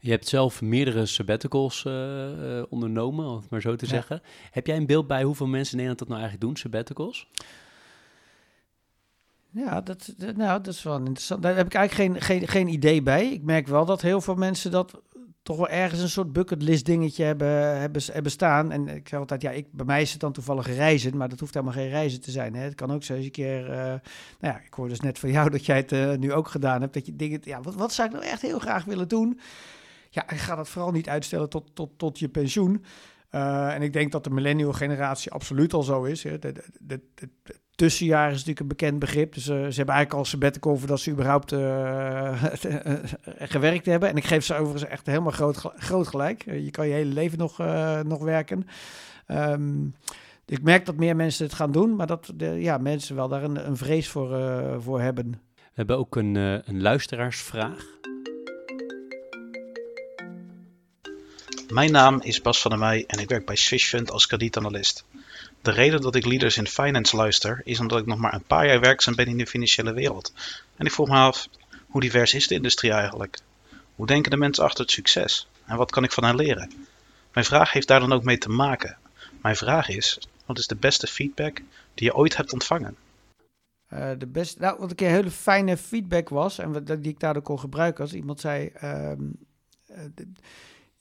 [SPEAKER 1] Je hebt zelf meerdere sabbaticals ondernomen, om het maar zo te zeggen. Heb jij een beeld bij hoeveel mensen in Nederland dat nou eigenlijk doen, sabbaticals?
[SPEAKER 2] Ja, dat, nou, dat is wel interessant. Daar heb ik eigenlijk geen, geen, geen idee bij. Ik merk wel dat heel veel mensen dat toch wel ergens een soort bucketlist dingetje hebben, hebben, hebben staan. En ik zeg altijd, ja, ik, bij mij is het dan toevallig reizen, maar dat hoeft helemaal geen reizen te zijn. Hè. Het kan ook zo eens een keer, uh, nou ja, ik hoor dus net van jou dat jij het uh, nu ook gedaan hebt, dat je dingen, ja, wat, wat zou ik nou echt heel graag willen doen? Ja, ik ga dat vooral niet uitstellen tot, tot, tot je pensioen. Uh, en ik denk dat de millennial generatie absoluut al zo is. Hè. Tussenjaar is natuurlijk een bekend begrip. Dus uh, ze hebben eigenlijk al sabbatical voordat ze überhaupt uh, gewerkt hebben. En ik geef ze overigens echt helemaal groot, groot gelijk. je kan je hele leven nog, nog werken. Um, ik merk dat meer mensen het gaan doen, maar dat de, ja, mensen wel daar een, een vrees voor, voor hebben.
[SPEAKER 1] We hebben ook een, een luisteraarsvraag.
[SPEAKER 3] Mijn naam is Bas van der Meij en ik werk bij Swishfund als kredietanalist. De reden dat ik Leaders in Finance luister is omdat ik nog maar een paar jaar werkzaam ben in de financiële wereld. En ik vroeg me af, hoe divers is de industrie eigenlijk? Hoe denken de mensen achter het succes? En wat kan ik van hen leren? Mijn vraag heeft daar dan ook mee te maken. Mijn vraag is, wat is de beste feedback die je ooit hebt ontvangen?
[SPEAKER 2] Uh, de beste, nou, wat een hele fijne feedback was, en die ik daardoor kon gebruiken, als iemand zei, uh,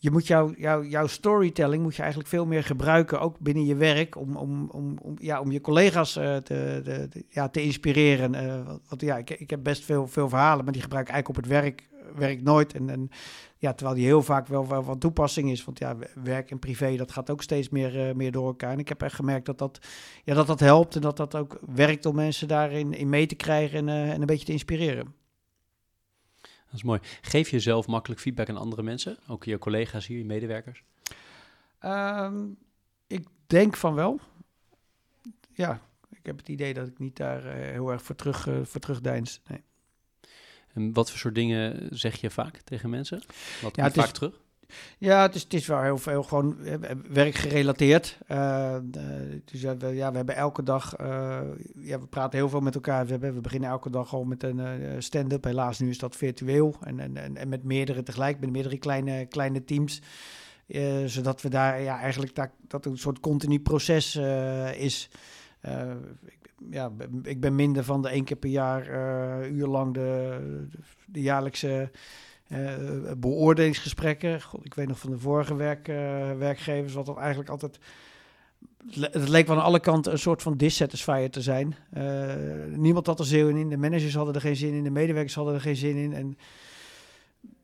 [SPEAKER 2] je moet jouw jouw jouw storytelling moet je eigenlijk veel meer gebruiken, ook binnen je werk, om, om, om, om ja, om je collega's uh, te, de, ja, te inspireren. Uh, want ja, ik, ik heb best veel, veel verhalen, maar die gebruik ik eigenlijk op het werk, werk nooit. En, en ja, terwijl die heel vaak wel, wel van toepassing is. Want ja, werk en privé, dat gaat ook steeds meer, uh, meer door elkaar. En ik heb echt gemerkt dat dat, ja, dat dat helpt en dat dat ook werkt om mensen daarin in mee te krijgen en, en een beetje te inspireren.
[SPEAKER 1] Dat is mooi. Geef je zelf makkelijk feedback aan andere mensen? Ook je collega's hier, je medewerkers?
[SPEAKER 2] Um, ik denk van wel. Ja, ik heb het idee dat ik niet daar uh, heel erg voor, terug, uh, voor terugdeins. Nee.
[SPEAKER 1] En wat voor soort dingen zeg je vaak tegen mensen? Wat ja, vaak is, terug?
[SPEAKER 2] Ja, het is, het is wel heel veel gewoon eh, werkgerelateerd. Uh, dus ja we, ja, we hebben elke dag, ja, we praten heel veel met elkaar. We, hebben, we beginnen elke dag al met een stand-up. Helaas, nu is dat virtueel en, en, en met meerdere tegelijk, met meerdere kleine, kleine teams. zodat we daar ja, eigenlijk dat, dat een soort continu proces is. Ik, ja, ik ben minder van de één keer per jaar uurlang de, de, de jaarlijkse beoordelingsgesprekken. God, ik weet nog van de vorige werk, uh, werkgevers, wat dat eigenlijk altijd. Het leek van alle kanten een soort van dissatisfier te zijn. Uh, niemand had er zin in. De managers hadden er geen zin in. De medewerkers hadden er geen zin in. En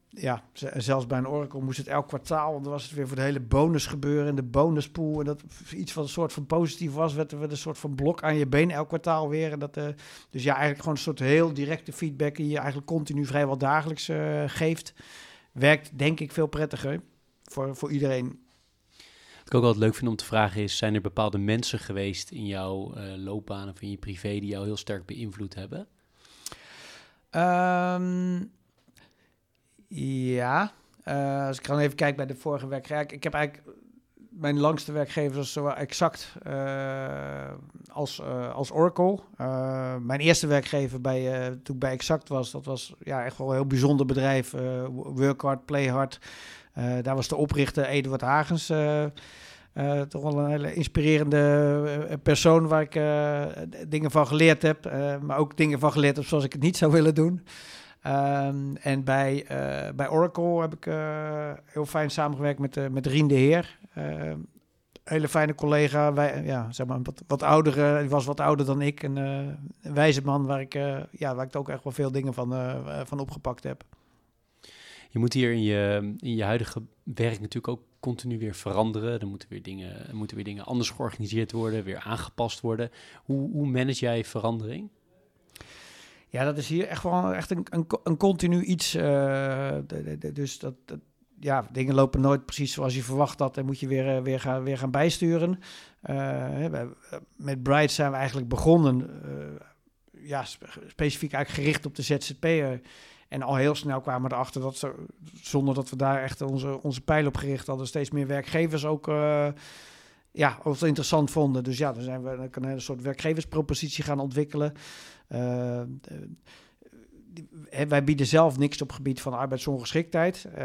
[SPEAKER 2] ja, zelfs bij een Oracle moest het elk kwartaal. Want dan was het weer voor de hele bonus gebeuren. En de bonuspool. En dat iets wat een soort van positief was, werd er een soort van blok aan je been elk kwartaal weer. En dat, uh, dus ja, eigenlijk gewoon een soort heel directe feedback. Die je eigenlijk continu vrijwel dagelijks uh, geeft. Werkt denk ik veel prettiger voor, voor iedereen.
[SPEAKER 1] Wat ik ook altijd leuk vind om te vragen is: zijn er bepaalde mensen geweest in jouw uh, loopbaan of in je privé die jou heel sterk beïnvloed hebben?
[SPEAKER 2] Um, ja, uh, als ik dan even kijk bij de vorige werkgever. Ik heb eigenlijk mijn langste werkgever was zowel exact uh, als, uh, als Oracle. mijn eerste werkgever bij, toen ik bij Exact was, dat was ja, echt wel een heel bijzonder bedrijf. work hard, play hard. daar was de oprichter Eduard Hagens. toch wel een hele inspirerende persoon waar ik dingen van geleerd heb. maar ook dingen van geleerd heb zoals ik het niet zou willen doen. Um, en bij, uh, bij Oracle heb ik uh, heel fijn samengewerkt met, uh, met Rien de Heer. Ehm, hele fijne collega, wij, ja, zeg maar wat, wat oudere, die was wat ouder dan ik. Een, een wijze man waar ik, ja, waar ik ook echt wel veel dingen van, van opgepakt heb.
[SPEAKER 1] Je moet hier in je, in je huidige werk natuurlijk ook continu weer veranderen. Er moeten weer dingen, moeten weer dingen anders georganiseerd worden, weer aangepast worden. Hoe, hoe manage jij verandering?
[SPEAKER 2] Ja, dat is hier echt gewoon echt een, een, een continu iets. Uh, dus dat, dat, ja, dingen lopen nooit precies zoals je verwacht had. En moet je weer, uh, weer, gaan, weer gaan bijsturen. Uh, met Bright zijn we eigenlijk begonnen. ja, specifiek eigenlijk gericht op de ZZP'er. En al heel snel kwamen we erachter dat ze, zonder dat we daar echt onze, onze pijl op gericht hadden, steeds meer werkgevers ook ja, wat interessant vonden. Dus ja, dan zijn we een soort werkgeverspropositie gaan ontwikkelen. Uh, wij bieden zelf niks op het gebied van arbeidsongeschiktheid. Uh,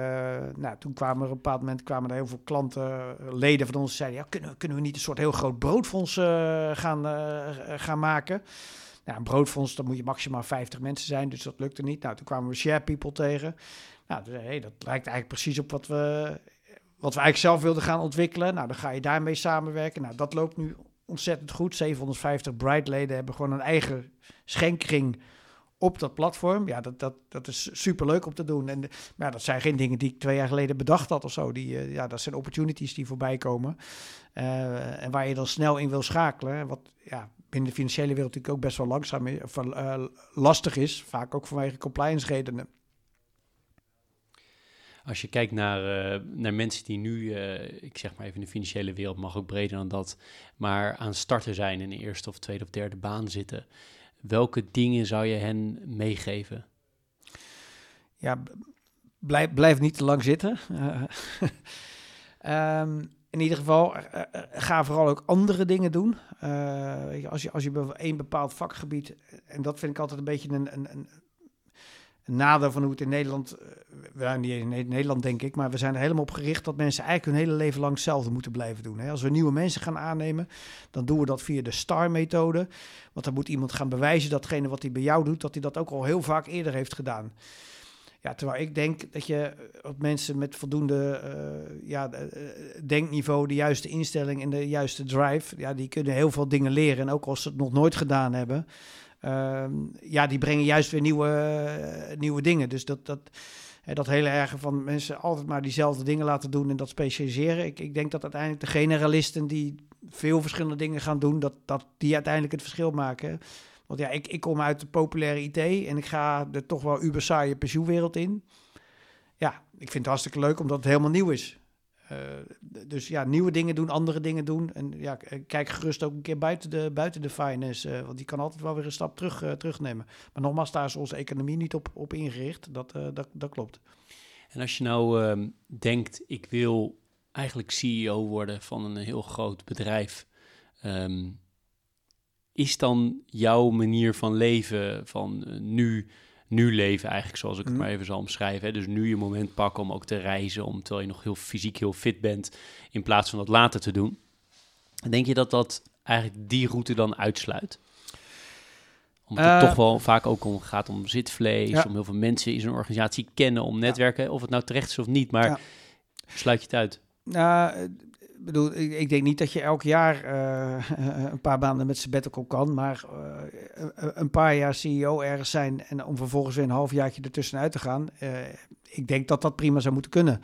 [SPEAKER 2] nou, toen kwamen er op een bepaald moment kwamen er heel veel klanten, leden van ons, zeiden: ja, kunnen, kunnen we niet een soort heel groot broodfonds gaan, gaan maken? Nou, een broodfonds, dan moet je maximaal 50 mensen zijn, dus dat lukte niet. Nou, toen kwamen we Share People tegen. Nou, dus, hey, dat lijkt eigenlijk precies op wat we, wat we eigenlijk zelf wilden gaan ontwikkelen. Nou, dan ga je daarmee samenwerken. Nou, dat loopt nu ontzettend goed. 750 Bright-leden hebben gewoon een eigen schenkring op dat platform. Ja, dat, dat, dat is super leuk om te doen. En ja, dat zijn geen dingen die ik twee jaar geleden bedacht had of zo. Die, eh, ja, dat zijn opportunities die voorbij komen. Eh, en waar je dan snel in wil schakelen. Wat ja, binnen de financiële wereld natuurlijk ook best wel langzaam is, of, uh, lastig is. Vaak ook vanwege compliance redenen.
[SPEAKER 1] Als je kijkt naar, naar mensen die nu, ik zeg maar even in de financiële wereld, mag ook breder dan dat, maar aan starten zijn in de eerste of tweede of derde baan zitten. Welke dingen zou je hen meegeven?
[SPEAKER 2] Ja, blijf, blijf niet te lang zitten. um, in ieder geval, uh, ga vooral ook andere dingen doen. Uh, als je, als je één bepaald vakgebied, en dat vind ik altijd een beetje een, een een nadeel van hoe het in Nederland, eh, wel niet in Nederland denk ik, maar we zijn er helemaal op gericht dat mensen eigenlijk hun hele leven lang hetzelfde moeten blijven doen. Als we nieuwe mensen gaan aannemen, dan doen we dat via de STAR-methode. Want dan moet iemand gaan bewijzen datgene wat hij bij jou doet, dat hij dat ook al heel vaak eerder heeft gedaan. Ja, terwijl ik denk dat je op mensen met voldoende uh, ja, denkniveau, de juiste instelling en de juiste drive, ja, die kunnen heel veel dingen leren. En ook als ze het nog nooit gedaan hebben, Ehm, ja, die brengen juist weer nieuwe, eh, nieuwe dingen. Dus dat, dat, dat hele erge van mensen altijd maar diezelfde dingen laten doen en dat specialiseren. Ik, ik denk dat uiteindelijk de generalisten die veel verschillende dingen gaan doen, dat, dat die uiteindelijk het verschil maken. Want ja, ik, ik kom uit de populaire IT en ik ga er toch wel uber saaie pensioenwereld in. Ja, ik vind het hartstikke leuk omdat het helemaal nieuw is. Uh, dus ja, nieuwe dingen doen, andere dingen doen. En ja, kijk gerust ook een keer buiten de, buiten de finance, uh, want die kan altijd wel weer een stap terug, terugnemen. Maar nogmaals, daar is onze economie niet op, op ingericht. Dat, dat, dat klopt.
[SPEAKER 1] En als je nou ehm, denkt, ik wil eigenlijk CEO worden van een heel groot bedrijf. Um, is dan jouw manier van leven van nu nu leven eigenlijk, zoals ik het mhm. maar even zal omschrijven. Hè? Dus nu je moment pakken om ook te reizen, om, terwijl je nog heel fysiek heel fit bent, in plaats van dat later te doen. Denk je dat dat eigenlijk die route dan uitsluit? Omdat het uh, toch wel vaak ook om gaat om zitvlees, om heel veel mensen in zo'n organisatie kennen, om netwerken, of het nou terecht is of niet, maar ja. sluit je het uit?
[SPEAKER 2] Nou, bedoel, ik, denk niet dat je elk jaar uh, een paar maanden met sabbatical kan, maar uh, een paar jaar CEO ergens zijn en om vervolgens weer een halfjaartje ertussenuit te gaan, uh, ik denk dat dat prima zou moeten kunnen.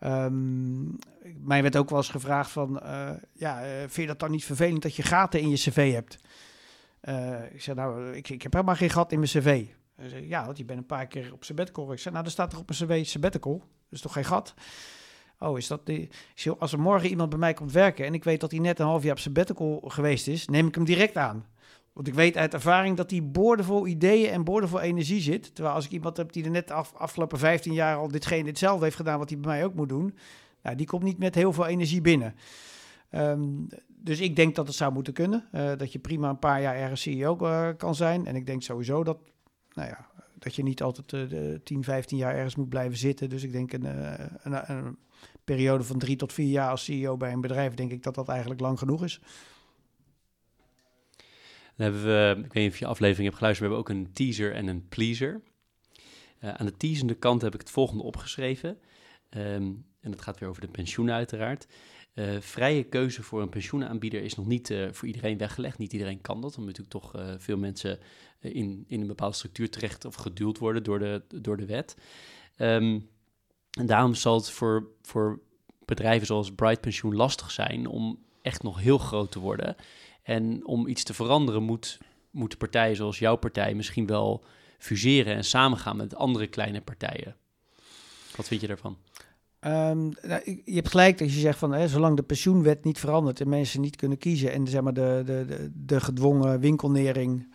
[SPEAKER 2] Um, mij werd ook wel eens gevraagd van, ja, vind je dat dan niet vervelend dat je gaten in je cv hebt? ik zei, nou, ik, ik heb helemaal geen gat in mijn cv. Ja, want je bent een paar keer op sabbatical. Ik zei, nou, er staat toch op mijn cv sabbatical? Dat is toch geen gat? Oh, is dat die. Als er morgen iemand bij mij komt werken en ik weet dat hij net een half jaar op sabbatical geweest is, neem ik hem direct aan. Want ik weet uit ervaring dat hij boordevol ideeën en boordevol energie zit. Terwijl als ik iemand heb die er net af, afgelopen 15 jaar al ditgene hetzelfde heeft gedaan wat hij bij mij ook moet doen, nou, die komt niet met heel veel energie binnen. Um, dus ik denk dat het zou moeten kunnen. Uh, dat je prima een paar jaar ergens CEO uh, kan zijn. En ik denk sowieso dat, nou ja, dat je niet altijd uh, 10, 15 jaar ergens moet blijven zitten. Dus ik denk een, eh, een, een periode van drie tot vier jaar als CEO bij een bedrijf, denk ik dat dat eigenlijk lang genoeg is.
[SPEAKER 1] Dan hebben we, ik weet niet of je aflevering hebt geluisterd, we hebben ook een teaser en een pleaser. Uh, aan de teasende kant heb ik het volgende opgeschreven. Um, en dat gaat weer over de pensioenen uiteraard. Uh, vrije keuze voor een pensioenaanbieder is nog niet uh, voor iedereen weggelegd. Niet iedereen kan dat, omdat natuurlijk toch veel mensen in, in een bepaalde structuur terecht of geduwd worden door de, door de wet. Um, en daarom zal het voor, voor bedrijven zoals Bright Pensioen lastig zijn om echt nog heel groot te worden. En om iets te veranderen moet, moeten partijen zoals jouw partij misschien wel fuseren en samengaan met andere kleine partijen. Wat vind je daarvan?
[SPEAKER 2] Um, nou, je hebt gelijk dat je zegt van hè, zolang de pensioenwet niet verandert en mensen niet kunnen kiezen en zeg maar de, de, de, de gedwongen winkelnering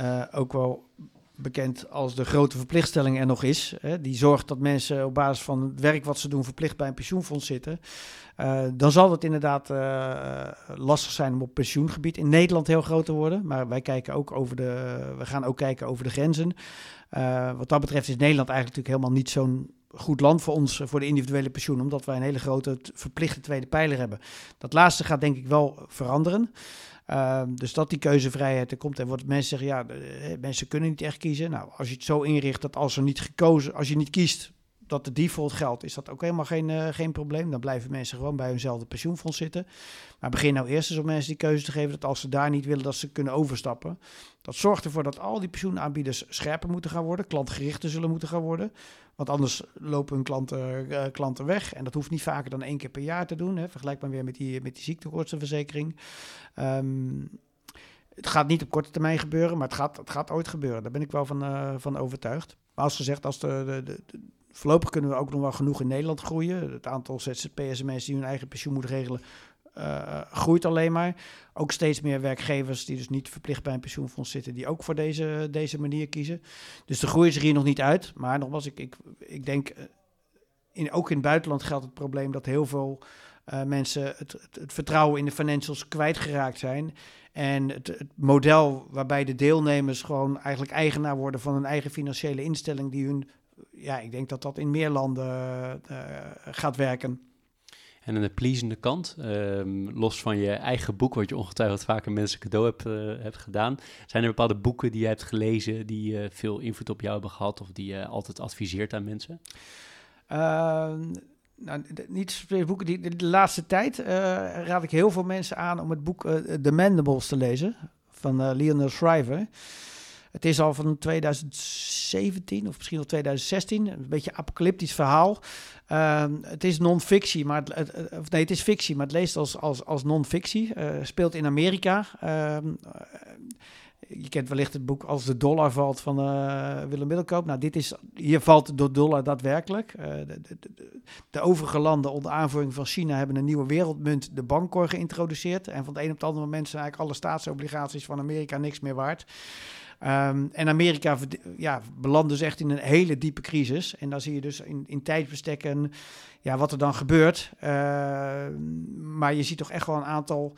[SPEAKER 2] uh, ook wel bekend als de grote verplichtstelling er nog is. Hè, die zorgt dat mensen op basis van het werk wat ze doen verplicht bij een pensioenfonds zitten. Uh, dan zal het inderdaad uh, lastig zijn om op pensioengebied in Nederland heel groot te worden. Maar wij kijken ook over de, we gaan ook kijken over de grenzen. Uh, wat dat betreft is Nederland eigenlijk natuurlijk helemaal niet zo'n goed land voor ons, voor de individuele pensioen, omdat wij een hele grote verplichte tweede pijler hebben. Dat laatste gaat denk ik wel veranderen. Uh, dus dat die keuzevrijheid er komt. En wat mensen zeggen, ja, mensen kunnen niet echt kiezen. Nou, als je het zo inricht dat als er niet gekozen, als je niet kiest, dat de default geldt, is dat ook helemaal geen, uh, geen probleem. Dan blijven mensen gewoon bij hunzelfde pensioenfonds zitten. Maar begin nou eerst eens om mensen die keuze te geven dat als ze daar niet willen, dat ze kunnen overstappen. Dat zorgt ervoor dat al die pensioenaanbieders scherper moeten gaan worden, klantgerichter zullen moeten gaan worden. Want anders lopen hun klanten, uh, klanten weg. En dat hoeft niet vaker dan één keer per jaar te doen. Hè. Vergelijk maar weer met die, met die ziektekostenverzekering. Um, het gaat niet op korte termijn gebeuren, maar het gaat, het gaat ooit gebeuren. Daar ben ik wel van, uh, van overtuigd. Maar als gezegd, als de, de, de, voorlopig kunnen we ook nog wel genoeg in Nederland groeien. Het aantal ZZP'ers en mensen die hun eigen pensioen moeten regelen, uh, groeit alleen maar. Ook steeds meer werkgevers die dus niet verplicht bij een pensioenfonds zitten, die ook voor deze, deze manier kiezen. Dus de groei is er hier nog niet uit. Maar nogmaals, ik, ik, ik denk, eh, in, ook in het buitenland geldt het probleem dat heel veel uh, mensen het, het, vertrouwen in de financials kwijtgeraakt zijn. En het, het, model waarbij de deelnemers gewoon eigenlijk eigenaar worden van hun eigen financiële instelling, die hun, ja, ik denk dat dat in meer landen uh, gaat werken.
[SPEAKER 1] En aan de pleasende kant, um, los van je eigen boek, wat je ongetwijfeld vaak aan mensen cadeau hebt, uh, hebt gedaan, zijn er bepaalde boeken die je hebt gelezen die uh, veel invloed op jou hebben gehad of die je altijd adviseert aan mensen?
[SPEAKER 2] Ehm, nou, niet boeken. Die, de, de laatste tijd raad ik heel veel mensen aan om het boek The Mandibles te lezen van Lionel Shriver. Het is al van 2017 of misschien al 2016. Een beetje apocalyptisch verhaal. Uh, het is non-fictie, maar het, of nee, het is fictie, maar het leest als, als, als non-fictie. speelt in Amerika. Ehm, je kent wellicht het boek Als de dollar valt van uh, Willem Middelkoop. Nou, dit is, hier valt de dollar daadwerkelijk. De, overige landen onder aanvoering van China hebben een nieuwe wereldmunt, de bankor, geïntroduceerd. En van het een op het andere moment zijn eigenlijk alle staatsobligaties van Amerika niks meer waard. Um, en Amerika ja, belandt dus echt in een hele diepe crisis. En dan zie je dus in, in tijdsbestekken ja, wat er dan gebeurt. Uh, maar je ziet toch echt wel een aantal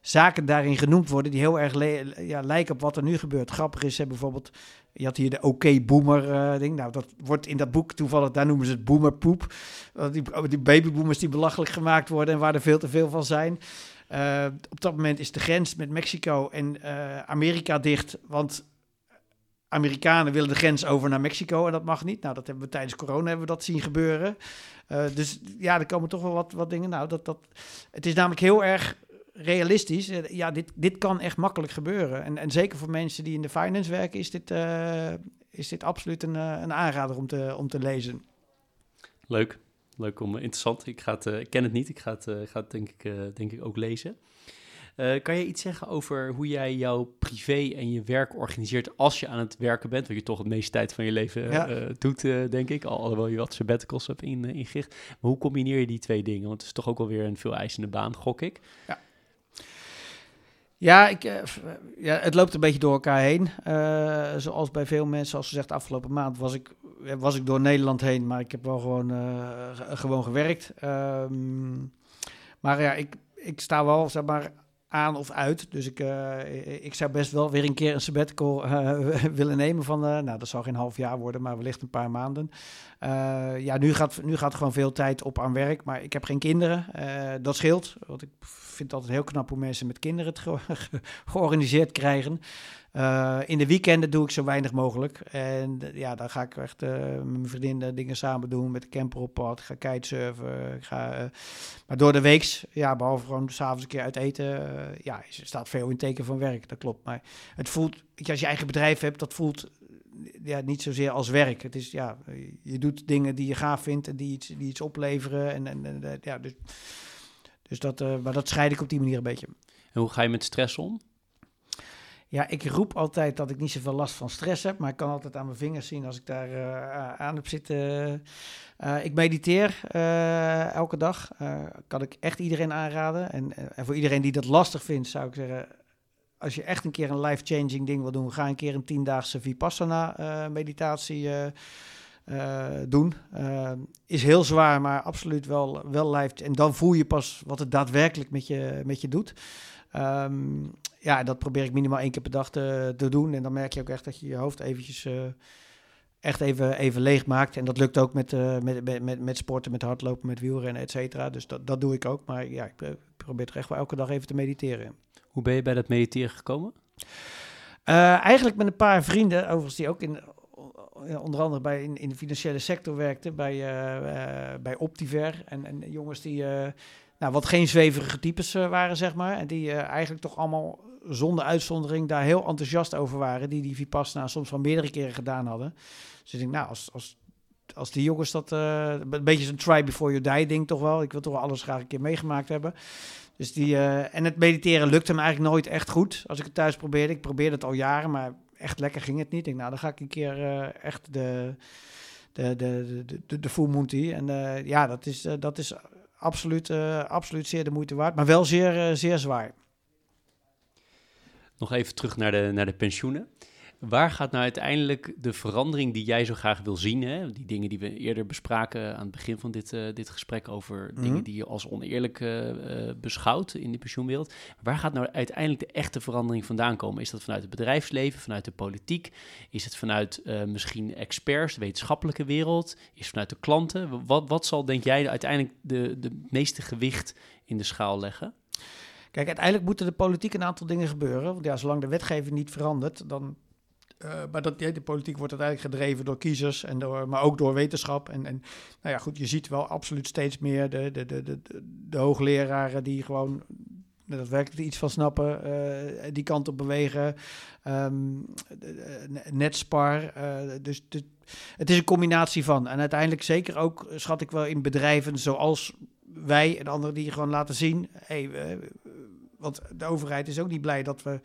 [SPEAKER 2] zaken daarin genoemd worden die heel erg ja, lijken op wat er nu gebeurt. Grappig is, hè, bijvoorbeeld, je had hier de oké-boomer uh, ding. Nou, dat wordt in dat boek toevallig, daar noemen ze het boomerpoep. Die, die babyboomers die belachelijk gemaakt worden en waar er veel te veel van zijn. Uh, op dat moment is de grens met Mexico en uh, Amerika dicht, want Amerikanen willen de grens over naar Mexico en dat mag niet. Nou, dat hebben we tijdens corona hebben we dat zien gebeuren. Uh, dus ja, er komen toch wel wat, wat dingen. Nou, dat, dat, het is namelijk heel erg realistisch. Eh, ja, dit, dit kan echt makkelijk gebeuren. En, en zeker voor mensen die in de finance werken, is dit, uh, is dit absoluut een, een aanrader om te, om te lezen.
[SPEAKER 1] Leuk. Leuk om interessant. Ik, ga het, ik ken het niet. Ik ga het, ga het denk, ik, denk ik ook lezen. Uh, kan je iets zeggen over hoe jij jouw privé en je werk organiseert als je aan het werken bent? Wat je toch het meeste tijd van je leven ja. uh, doet, uh, denk ik. Alhoewel je wat sabbaticals hebt in, ingericht. Maar hoe combineer je die twee dingen? Want het is toch ook wel weer een veel eisende baan, gok ik.
[SPEAKER 2] Ja. Ja, ik, ja, het loopt een beetje door elkaar heen. Uh, zoals bij veel mensen, zoals gezegd, afgelopen maand was ik, was ik door Nederland heen, maar ik heb wel gewoon, uh, gewoon gewerkt. Um, maar ja, ik, ik sta wel, zeg maar, aan of uit. Dus ik, ik zou best wel weer een keer een sabbatical willen nemen van, nou dat zal geen half jaar worden, maar wellicht een paar maanden. ja, nu gaat, nu gaat gewoon veel tijd op aan werk, maar ik heb geen kinderen. dat scheelt, want ik vind het altijd heel knap hoe mensen met kinderen het ge ge georganiseerd krijgen. Uh, in de weekenden doe ik zo weinig mogelijk. En ja, dan ga ik echt uh, met mijn vriendin dingen samen doen, met de camper op pad, ga kitesurfen. Ik ga, maar door de weeks, ja, behalve gewoon s'avonds een keer uit eten, ja, staat veel in teken van werk, dat klopt. Maar het voelt, als je eigen bedrijf hebt, dat voelt ja, niet zozeer als werk. Het is, ja, je doet dingen die je gaaf vindt en die iets, die iets opleveren. En, en, ja, dus dus dat, maar dat scheid ik op die manier een beetje.
[SPEAKER 1] En hoe ga je met stress om?
[SPEAKER 2] Ja, ik roep altijd dat ik niet zoveel last van stress heb, maar ik kan altijd aan mijn vingers zien als ik daar uh, aan heb zitten. Uh, ik mediteer elke dag. kan ik echt iedereen aanraden. En, en, voor iedereen die dat lastig vindt, zou ik zeggen: als je echt een keer een life-changing ding wil doen, ga een keer een tiendaagse Vipassana meditatie uh, doen. Is heel zwaar, maar absoluut wel, wel lijft. En dan voel je pas wat het daadwerkelijk met je, met je doet. Um, ja, dat probeer ik minimaal één keer per dag te, te, doen. En dan merk je ook echt dat je je hoofd eventjes uh, echt even, even leeg maakt. En dat lukt ook met, met, met, met sporten, met hardlopen, met wielrennen, et cetera. Dus dat, dat doe ik ook. Maar ja, ik probeer toch echt wel elke dag even te mediteren.
[SPEAKER 1] Hoe ben je bij dat mediteren gekomen?
[SPEAKER 2] eigenlijk met een paar vrienden, overigens die ook in onder andere bij in, in de financiële sector werkte, bij, eh, eh, bij Optiver. En, en jongens die eh, nou, wat geen zweverige types eh, waren, zeg maar. En die eh, eigenlijk toch allemaal zonder uitzondering daar heel enthousiast over waren. Die die Vipassana soms wel meerdere keren gedaan hadden. Dus ik denk, nou, als, als, als die jongens dat... eh, een beetje zo'n try before you die ding toch wel. Ik wil toch wel alles graag een keer meegemaakt hebben. Dus die, en het mediteren lukte me eigenlijk nooit echt goed. Als ik het thuis probeerde. Ik probeerde het al jaren, maar echt lekker ging het niet. Ik denk, nou, dan ga ik een keer echt de, de, de, de, de, de full. En ja, dat is, dat is absoluut, eh, absoluut zeer de moeite waard. Maar wel zeer, eh, zeer zwaar.
[SPEAKER 1] Nog even terug naar de, naar de pensioenen. Waar gaat nou uiteindelijk de verandering die jij zo graag wil zien? Hè? Die dingen die we eerder bespraken aan het begin van dit, eh, dit gesprek over
[SPEAKER 2] Mhm.
[SPEAKER 1] dingen die je als oneerlijk eh, eh, beschouwt in de pensioenwereld. Waar gaat nou uiteindelijk de echte verandering vandaan komen? Is dat vanuit het bedrijfsleven, vanuit de politiek? Is het vanuit misschien experts, de wetenschappelijke wereld? Is het vanuit de klanten? Wat, wat zal, denk jij, uiteindelijk de, de meeste gewicht in de schaal leggen?
[SPEAKER 2] Kijk, uiteindelijk moeten de politiek een aantal dingen gebeuren. Want ja, zolang de wetgeving niet verandert, dan. Eh, maar dat, de politiek wordt uiteindelijk gedreven door kiezers, en door, maar ook door wetenschap. En, en nou ja, goed, je ziet wel absoluut steeds meer de, de, de, de, hoogleraren die gewoon er daadwerkelijk iets van snappen, eh, die kant op bewegen. Ehm, de- Netspar. eh, dus het is een combinatie van. En uiteindelijk zeker ook, eh, schat ik wel, in bedrijven zoals wij en anderen die gewoon laten zien... Hey, eh, want de overheid is ook niet blij dat we...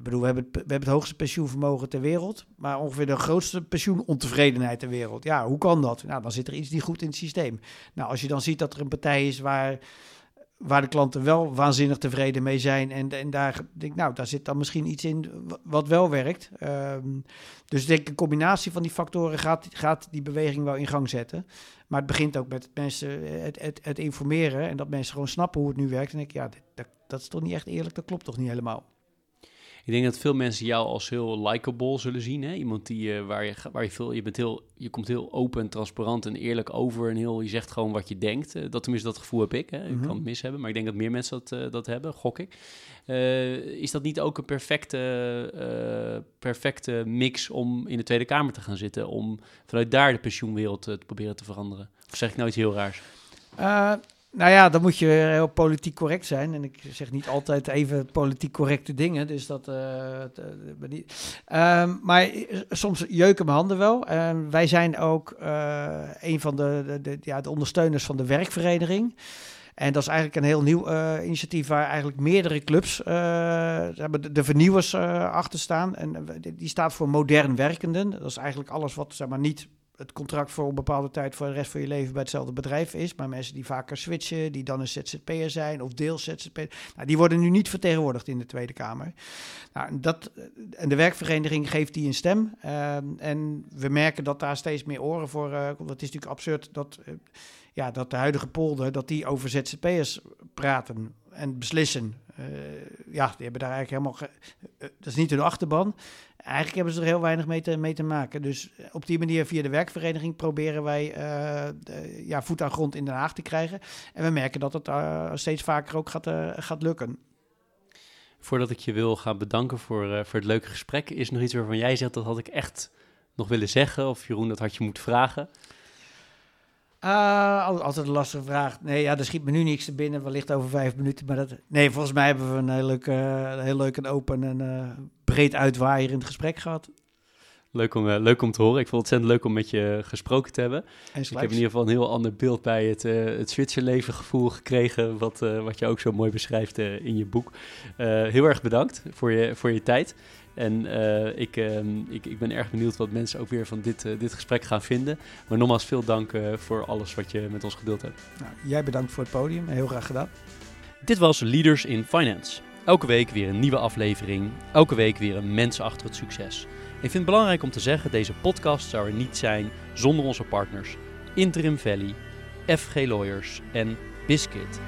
[SPEAKER 2] Ik bedoel, we hebben, het, we hebben het hoogste pensioenvermogen ter wereld, maar ongeveer de grootste pensioenontevredenheid ter wereld. Ja, hoe kan dat? Nou, dan zit er iets niet goed in het systeem. Nou, als je dan ziet dat er een partij is waar, waar de klanten wel waanzinnig tevreden mee zijn en, en daar denk nou, daar zit dan misschien iets in wa- wat wel werkt. Ehm, dus denk een combinatie van die factoren gaat, gaat die beweging wel in gang zetten. Maar het begint ook met mensen eh, het, het, het informeren en dat mensen gewoon snappen hoe het nu werkt. En ik, ja, dat, dat is toch niet echt eerlijk, dat klopt toch niet helemaal.
[SPEAKER 1] Ik denk dat veel mensen jou als heel likable zullen zien. Hè? Iemand die, eh, waar, je, waar je veel, je bent heel, je komt heel open en transparant en eerlijk over en heel, je zegt gewoon wat je denkt. Eh, dat tenminste, dat gevoel heb ik. Hè? Ik
[SPEAKER 2] Mhm.
[SPEAKER 1] kan het mis hebben, maar ik denk dat meer mensen dat, eh, dat hebben, gok ik. Is dat niet ook een perfecte, perfecte mix om in de Tweede Kamer te gaan zitten? Om vanuit daar de pensioenwereld te proberen te veranderen? Of zeg ik nou iets heel raars?
[SPEAKER 2] Nou ja, dan moet je heel politiek correct zijn. En ik zeg niet altijd even politiek correcte dingen. Dus dat. eh, eh, ben niet. Ehm, maar soms jeuken mijn handen wel. En wij zijn ook eh, een van de, de, ja, de ondersteuners van de werkvereniging. En dat is eigenlijk een heel nieuw initiatief waar eigenlijk meerdere clubs, hebben de, de vernieuwers achter staan. En die staat voor modern werkenden. Dat is eigenlijk alles wat zeg maar, niet het contract voor een bepaalde tijd voor de rest van je leven bij hetzelfde bedrijf is. Maar mensen die vaker switchen, die dan een ZZP'er zijn of deels ZZP'er. Nou, die worden nu niet vertegenwoordigd in de Tweede Kamer. Nou, dat, en de werkvereniging geeft die een stem. Ehm, en we merken dat daar steeds meer oren voor... eh want het is natuurlijk absurd dat, eh, ja, dat de huidige polder... dat die over ZZP'ers praten en beslissen. Eh, ja, die hebben daar eigenlijk helemaal... eh, dat is niet hun achterban. Eigenlijk hebben ze er heel weinig mee te, mee te maken. Dus op die manier via de werkvereniging proberen wij eh, ja, voet aan grond in Den Haag te krijgen. En we merken dat het eh, steeds vaker ook gaat, eh, gaat lukken.
[SPEAKER 1] Voordat ik je wil gaan bedanken voor, voor het leuke gesprek, is nog iets waarvan jij zegt dat had ik echt nog willen zeggen? Of Jeroen, dat had je moeten vragen?
[SPEAKER 2] Al- altijd een lastige vraag. Nee, ja, er schiet me nu niks te binnen. Wellicht over vijf minuten. Maar dat, nee, volgens mij hebben we een heel leuk, eh, heel leuk en open en eh, breed uitwaaierend gesprek gehad.
[SPEAKER 1] Leuk om, leuk om te horen. Ik vond het ontzettend leuk om met je gesproken te hebben.
[SPEAKER 2] En
[SPEAKER 1] Ik heb in ieder geval een heel ander beeld bij het, het Zwitserleven gevoel gekregen, wat, wat je ook zo mooi beschrijft in je boek. Heel erg bedankt voor je, voor je tijd. En eh, ik, ehm, ik, ik ben erg benieuwd wat mensen ook weer van dit, eh, dit gesprek gaan vinden. Maar nogmaals veel dank eh, voor alles wat je met ons gedeeld hebt.
[SPEAKER 2] Nou, jij bedankt voor het podium. Heel graag gedaan.
[SPEAKER 1] Dit was Leaders in Finance. Elke week weer een nieuwe aflevering. Elke week weer een mens achter het succes. Ik vind het belangrijk om te zeggen, deze podcast zou er niet zijn zonder onze partners. Interim Valley, FG Lawyers en Biscuit.